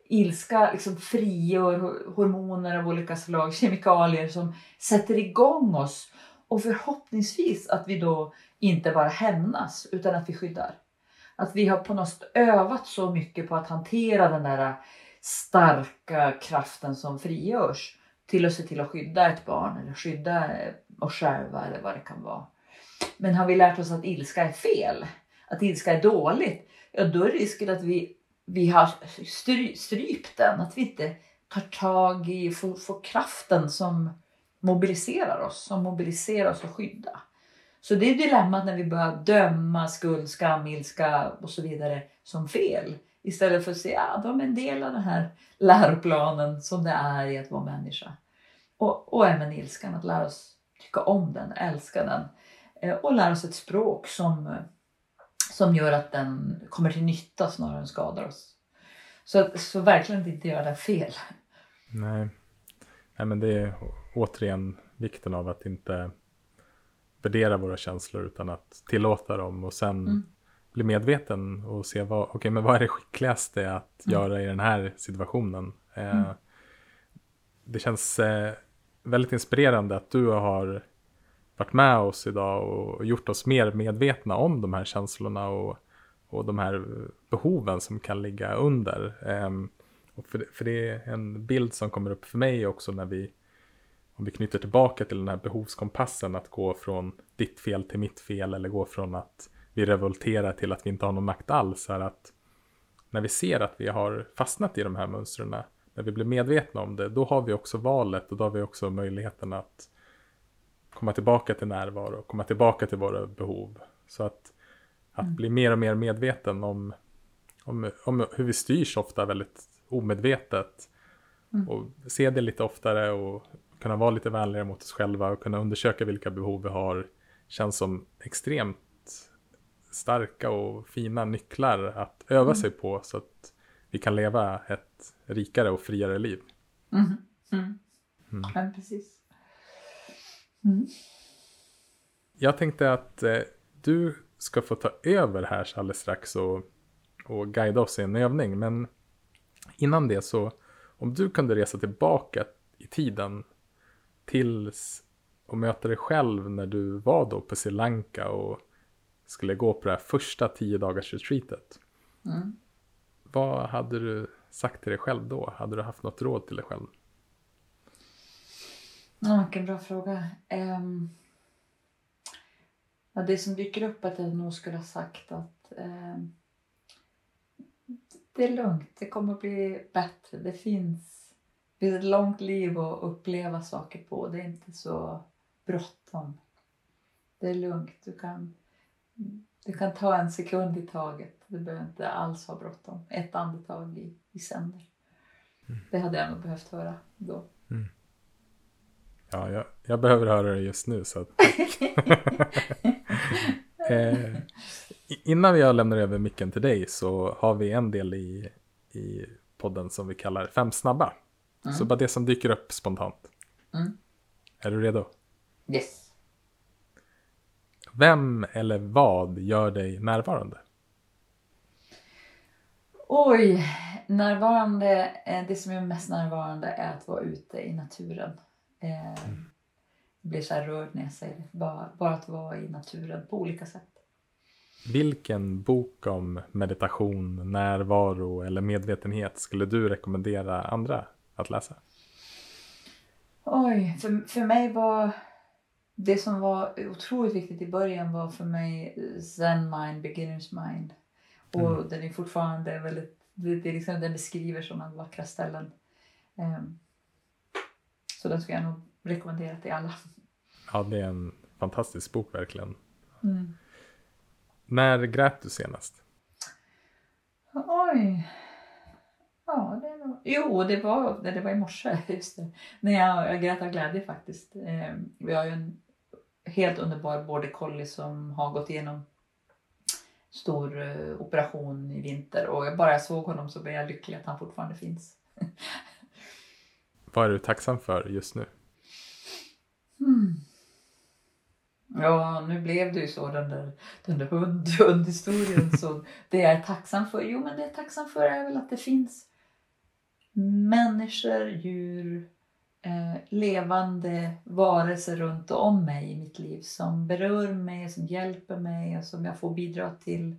Ilska liksom frigör hormoner av olika slag, kemikalier som sätter igång oss. Och förhoppningsvis att vi då inte bara hämnas utan att vi skyddar. Att vi har på något sätt övat så mycket på att hantera den där starka kraften som frigörs till att se till att skydda ett barn eller skydda oss själva eller vad det kan vara. Men har vi lärt oss att ilska är fel, att ilska är dåligt, ja då är risken att vi, vi har stry, strypt den, att vi inte tar tag i, får, får kraften som mobiliserar oss, som mobiliserar oss att skydda. Så det är dilemmat när vi börjar döma skuld, skam, ilska och så vidare som fel. Istället för att säga att ja, de är en del av den här läroplanen som det är i att vara människa. Och, och även ilskan, att lära oss tycka om den, älska den. Eh, och lära oss ett språk som, som gör att den kommer till nytta snarare än skadar oss. Så, så verkligen inte göra det fel. Nej. Nej, men det är återigen vikten av att inte värdera våra känslor utan att tillåta dem och sen mm. bli medveten och se vad, okay, men vad är det skickligaste att mm. göra i den här situationen. Eh, mm. Det känns eh, väldigt inspirerande att du har varit med oss idag och gjort oss mer medvetna om de här känslorna och, och de här behoven som kan ligga under. Um, och för, för det är en bild som kommer upp för mig också när vi om vi knyter tillbaka till den här behovskompassen att gå från ditt fel till mitt fel eller gå från att vi revolterar till att vi inte har någon makt alls är att när vi ser att vi har fastnat i de här mönstren, när vi blir medvetna om det, då har vi också valet och då har vi också möjligheten att komma tillbaka till närvaro, komma tillbaka till våra behov. Så att, att mm. bli mer och mer medveten om, om, om hur vi styrs ofta väldigt omedvetet mm. och se det lite oftare och kunna vara lite vänligare mot oss själva och kunna undersöka vilka behov vi har känns som extremt starka och fina nycklar att öva mm. sig på så att vi kan leva ett rikare och friare liv. Mm. Mm. Mm. Ja, precis. Mm. Jag tänkte att eh, du ska få ta över här alldeles strax och, och guida oss i en övning. Men innan det så, om du kunde resa tillbaka i tiden tills och möta dig själv när du var då på Sri Lanka och skulle gå på det här första tio dagars retreatet. Mm. Vad hade du sagt till dig själv då? Hade du haft något råd till dig själv? Ja, vilken bra fråga. Um, ja, det som dyker upp är att jag nog skulle ha sagt att um, det är lugnt, det kommer att bli bättre. Det finns det är ett långt liv att uppleva saker på. Det är inte så bråttom. Det är lugnt. Du kan, du kan ta en sekund i taget. Du behöver inte alls ha bråttom. Ett andetag i, i sänder. Mm. Det hade jag nog behövt höra då. Mm. Ja, jag, jag, behöver höra det just nu. Så att... eh, innan jag lämnar över micken till dig så har vi en del i, i podden som vi kallar Fem snabba. Mm. Så bara det som dyker upp spontant. Mm. Är du redo? Yes. Vem eller vad gör dig närvarande? Oj, närvarande, eh, det som är mest närvarande är att vara ute i naturen. Eh, mm. Jag blir så här rörd när jag säger det. Bara, bara att vara i naturen på olika sätt. Vilken bok om meditation, närvaro eller medvetenhet skulle du rekommendera andra att läsa? Oj, för, för mig var det som var otroligt viktigt i början var för mig Zen mind, beginners mind. Och mm. den är fortfarande väldigt, det, det är liksom, den beskriver sådana vackra ställen. Um, så den ska jag nog rekommendera till alla. Ja, det är en fantastisk bok verkligen. Mm. När grät du senast? Oj. Ja, det var... Jo, det var, det var i morse. Just det. När jag, jag grät av glädje faktiskt. Eh, vi har ju en helt underbar border collie som har gått igenom stor uh, operation i vinter och bara jag såg honom så blev jag lycklig att han fortfarande finns. Vad är du tacksam för just nu? Mm. Ja, nu blev det ju så den där, den där hund, hundhistorien. så det jag är tacksam för, jo men det jag är tacksam för är väl att det finns människor, djur, eh, levande varelser runt om mig i mitt liv som berör mig, som hjälper mig och som jag får bidra till.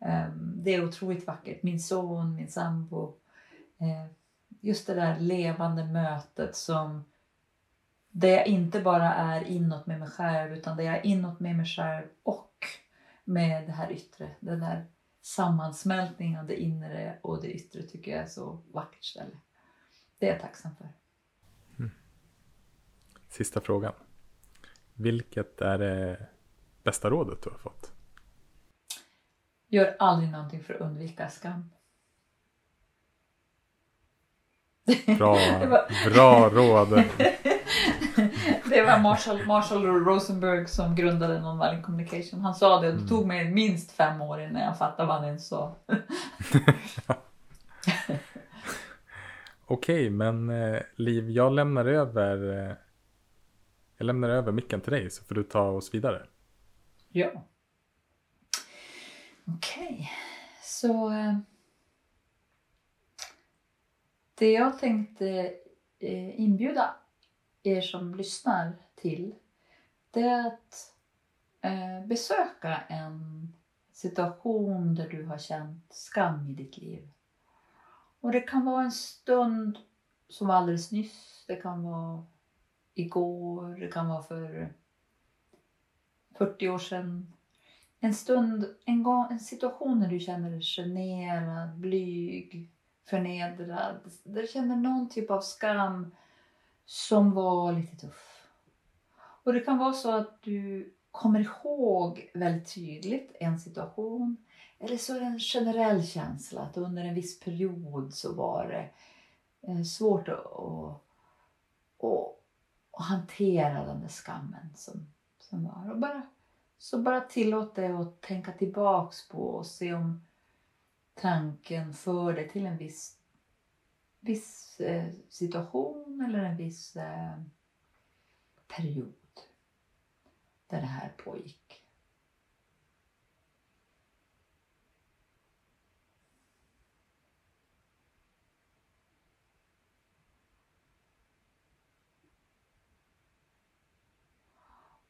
Eh, det är otroligt vackert. Min son, min sambo, eh, just det där levande mötet som där jag inte bara är inåt med mig själv utan där jag är inåt med mig själv och med det här yttre. Den där sammansmältningen av det inre och det yttre tycker jag är så vackert ställe. Det är jag tacksam för. Sista frågan. Vilket är det bästa rådet du har fått? Gör aldrig någonting för att undvika skam. Bra, var- bra råd. Det var Marshall, Marshall Rosenberg som grundade Nonviolent Communication. Han sa det och det tog mig minst fem år innan jag fattade vad han ens sa. Okej, men eh, Liv, jag lämnar över eh, jag lämnar över micken till dig så får du ta oss vidare. Ja. Okej, så eh, det jag tänkte eh, inbjuda er som lyssnar till det är att eh, besöka en situation där du har känt skam i ditt liv. Och det kan vara en stund som alldeles nyss, det kan vara igår, det kan vara för 40 år sedan. En stund, en, gång, en situation när du känner dig generad, blyg, förnedrad. Där du känner någon typ av skam som var lite tuff. Och det kan vara så att du kommer ihåg väldigt tydligt en situation. Eller så är det en generell känsla att under en viss period så var det eh, svårt att, att, att, att hantera den där skammen som, som var. Och bara, så bara tillåt dig att tänka tillbaks på och se om tanken för dig till en viss, viss eh, situation eller en viss eh, period där det här pågick.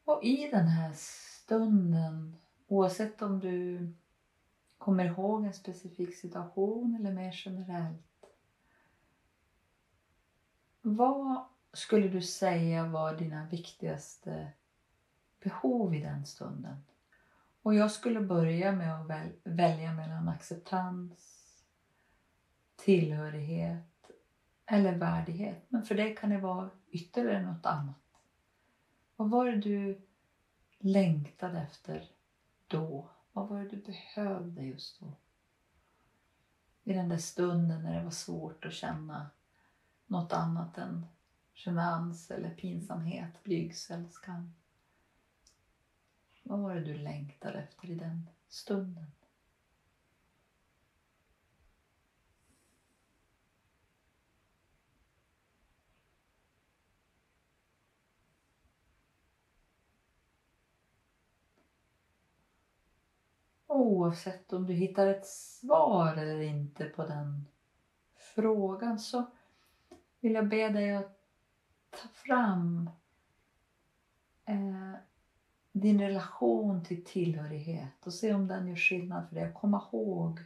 Och i den här stunden, oavsett om du kommer ihåg en specifik situation eller mer generellt. Vad skulle du säga var dina viktigaste behov i den stunden? Och jag skulle börja med att väl, välja mellan acceptans, tillhörighet eller värdighet. Men för det kan det vara ytterligare något annat. Vad var det du längtade efter då? Vad var det du behövde just då? I den där stunden när det var svårt att känna något annat än genans eller pinsamhet, blygsel, skam. Vad var det du längtade efter i den stunden? Oavsett om du hittar ett svar eller inte på den frågan så vill jag be dig att ta fram eh, din relation till tillhörighet och se om den gör skillnad för dig. Kom komma ihåg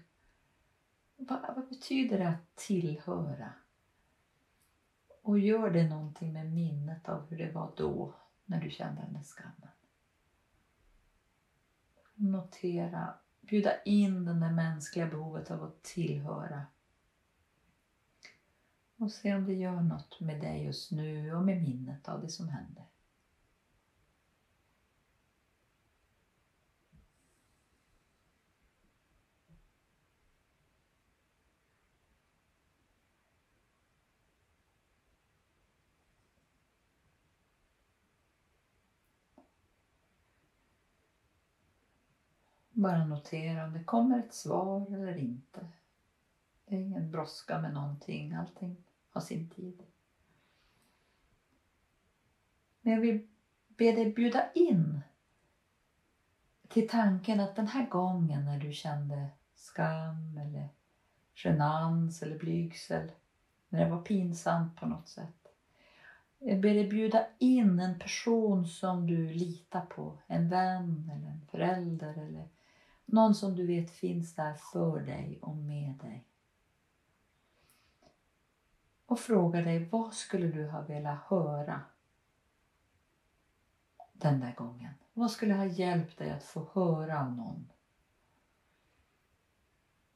vad, vad betyder det att tillhöra? Och gör det någonting med minnet av hur det var då när du kände den skam. skammen. Notera, bjuda in det där mänskliga behovet av att tillhöra. Och se om det gör något med dig just nu och med minnet av det som händer. Bara notera om det kommer ett svar eller inte. Det är ingen brådska med någonting. Allting har sin tid. Men jag vill be dig bjuda in till tanken att den här gången när du kände skam eller genans eller blygsel, när det var pinsamt på något sätt. Jag ber dig bjuda in en person som du litar på, en vän eller en förälder eller någon som du vet finns där för dig och med dig. och fråga dig vad skulle du ha velat höra den där gången? Vad skulle ha hjälpt dig att få höra av någon?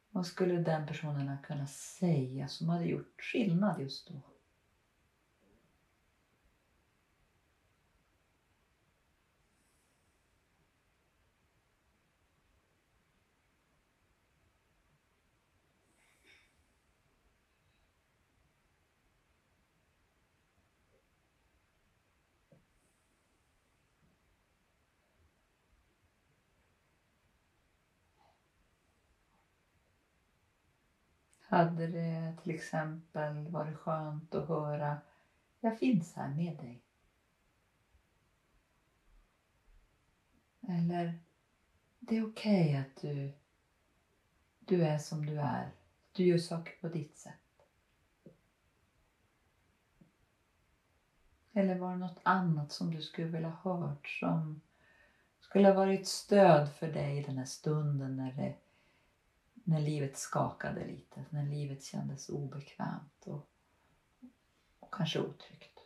Vad skulle den personen ha kunnat säga som hade gjort skillnad just då? Hade det till exempel varit skönt att höra Jag finns här med dig. Eller Det är okej okay att du, du är som du är. Du gör saker på ditt sätt. Eller var det något annat som du skulle vilja hört som skulle ha varit stöd för dig i den här stunden när det när livet skakade lite, när livet kändes obekvämt och, och kanske otryggt.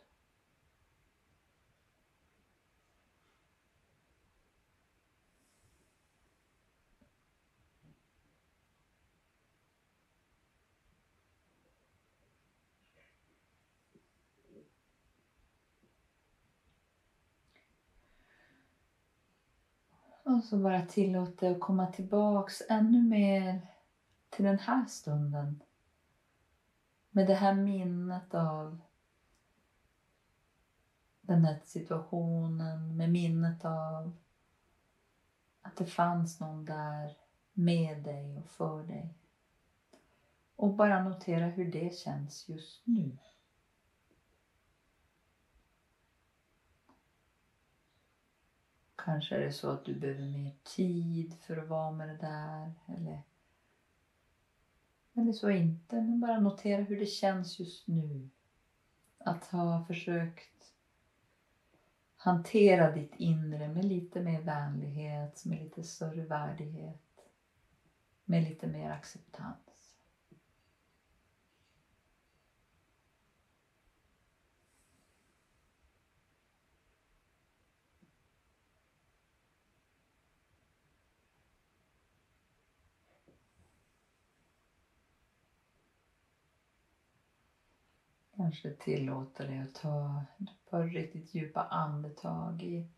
Och så bara tillåt dig att komma tillbaks ännu mer till den här stunden. Med det här minnet av den här situationen, med minnet av att det fanns någon där med dig och för dig. Och bara notera hur det känns just nu. Kanske är det så att du behöver mer tid för att vara med det där. Eller eller så inte, men bara notera hur det känns just nu. Att ha försökt hantera ditt inre med lite mer vänlighet, med lite större värdighet, med lite mer acceptans. Kanske tillåta dig att ta ett par riktigt djupa andetag i,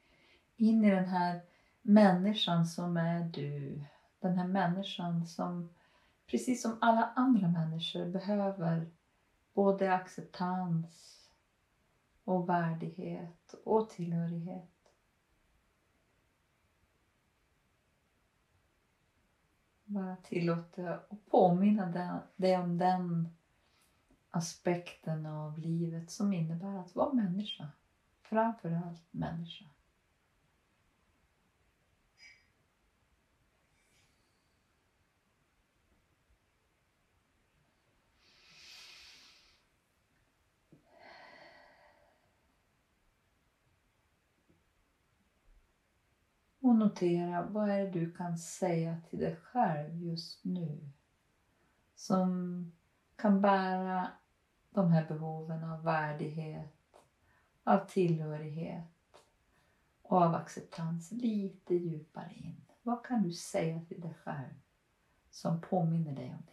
in i den här människan som är du. Den här människan som precis som alla andra människor behöver både acceptans och värdighet och tillhörighet. Bara tillåta och påminna dig om den aspekten av livet som innebär att vara människa. Framförallt människa. Och notera vad är det du kan säga till dig själv just nu som kan bära de här behoven av värdighet, av tillhörighet och av acceptans lite djupare in. Vad kan du säga till dig själv som påminner dig om det?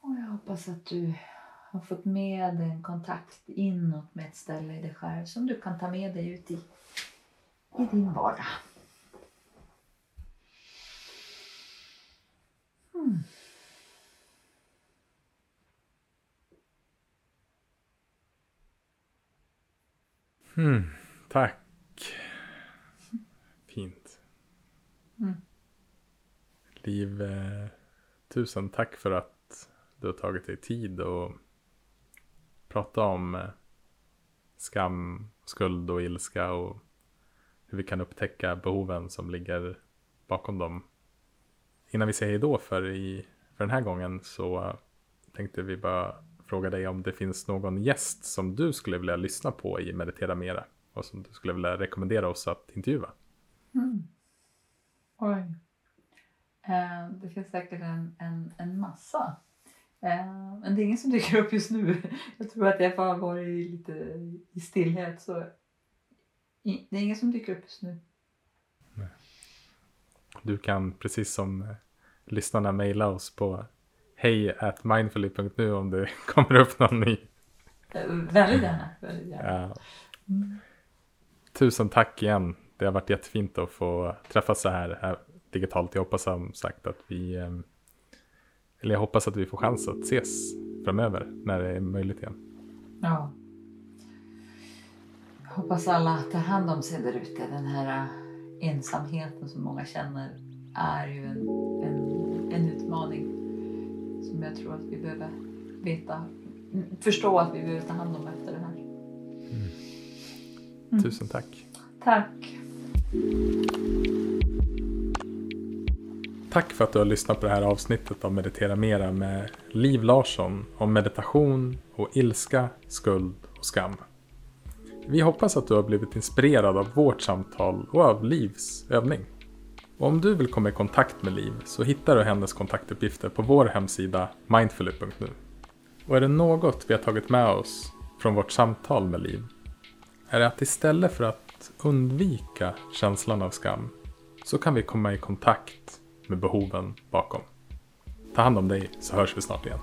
Och jag hoppas att du har fått med dig en kontakt inåt med ett ställe i dig själv som du kan ta med dig ut i, i din vardag. Mm. Mm, tack. Fint. Mm. Liv, eh, tusen tack för att du har tagit dig tid och prata om eh, skam, skuld och ilska och hur vi kan upptäcka behoven som ligger bakom dem. Innan vi säger då för, i, för den här gången så tänkte vi bara fråga dig om det finns någon gäst som du skulle vilja lyssna på i Meditera Mera och som du skulle vilja rekommendera oss att intervjua. Mm. Oj. Eh, det finns säkert en, en, en massa. Eh, men det är ingen som dyker upp just nu. Jag tror att jag har varit lite i stillhet. Så i, det är ingen som dyker upp just nu. Du kan precis som eh, lyssnarna mejla oss på hej mindfully.nu om det kommer upp någon ny. Eh, väldigt gärna. Väldigt gärna. Mm. Tusen tack igen. Det har varit jättefint att få träffas så här, här digitalt. Jag hoppas som sagt att vi eh, eller jag hoppas att vi får chans att ses framöver när det är möjligt igen. Ja. Jag hoppas alla tar hand om sig där ute. Den här äh, ensamheten som många känner är ju en, en, en utmaning som jag tror att vi behöver veta, förstå att vi behöver ta hand om efter det här. Mm. Tusen tack. Tack. Tack för att du har lyssnat på det här avsnittet av Meditera Mera med Liv Larsson om meditation och ilska, skuld och skam. Vi hoppas att du har blivit inspirerad av vårt samtal och av Livs övning. Och om du vill komma i kontakt med Liv så hittar du hennes kontaktuppgifter på vår hemsida mindfully.nu. Och är det något vi har tagit med oss från vårt samtal med Liv är det att istället för att undvika känslan av skam så kan vi komma i kontakt med behoven bakom. Ta hand om dig så hörs vi snart igen.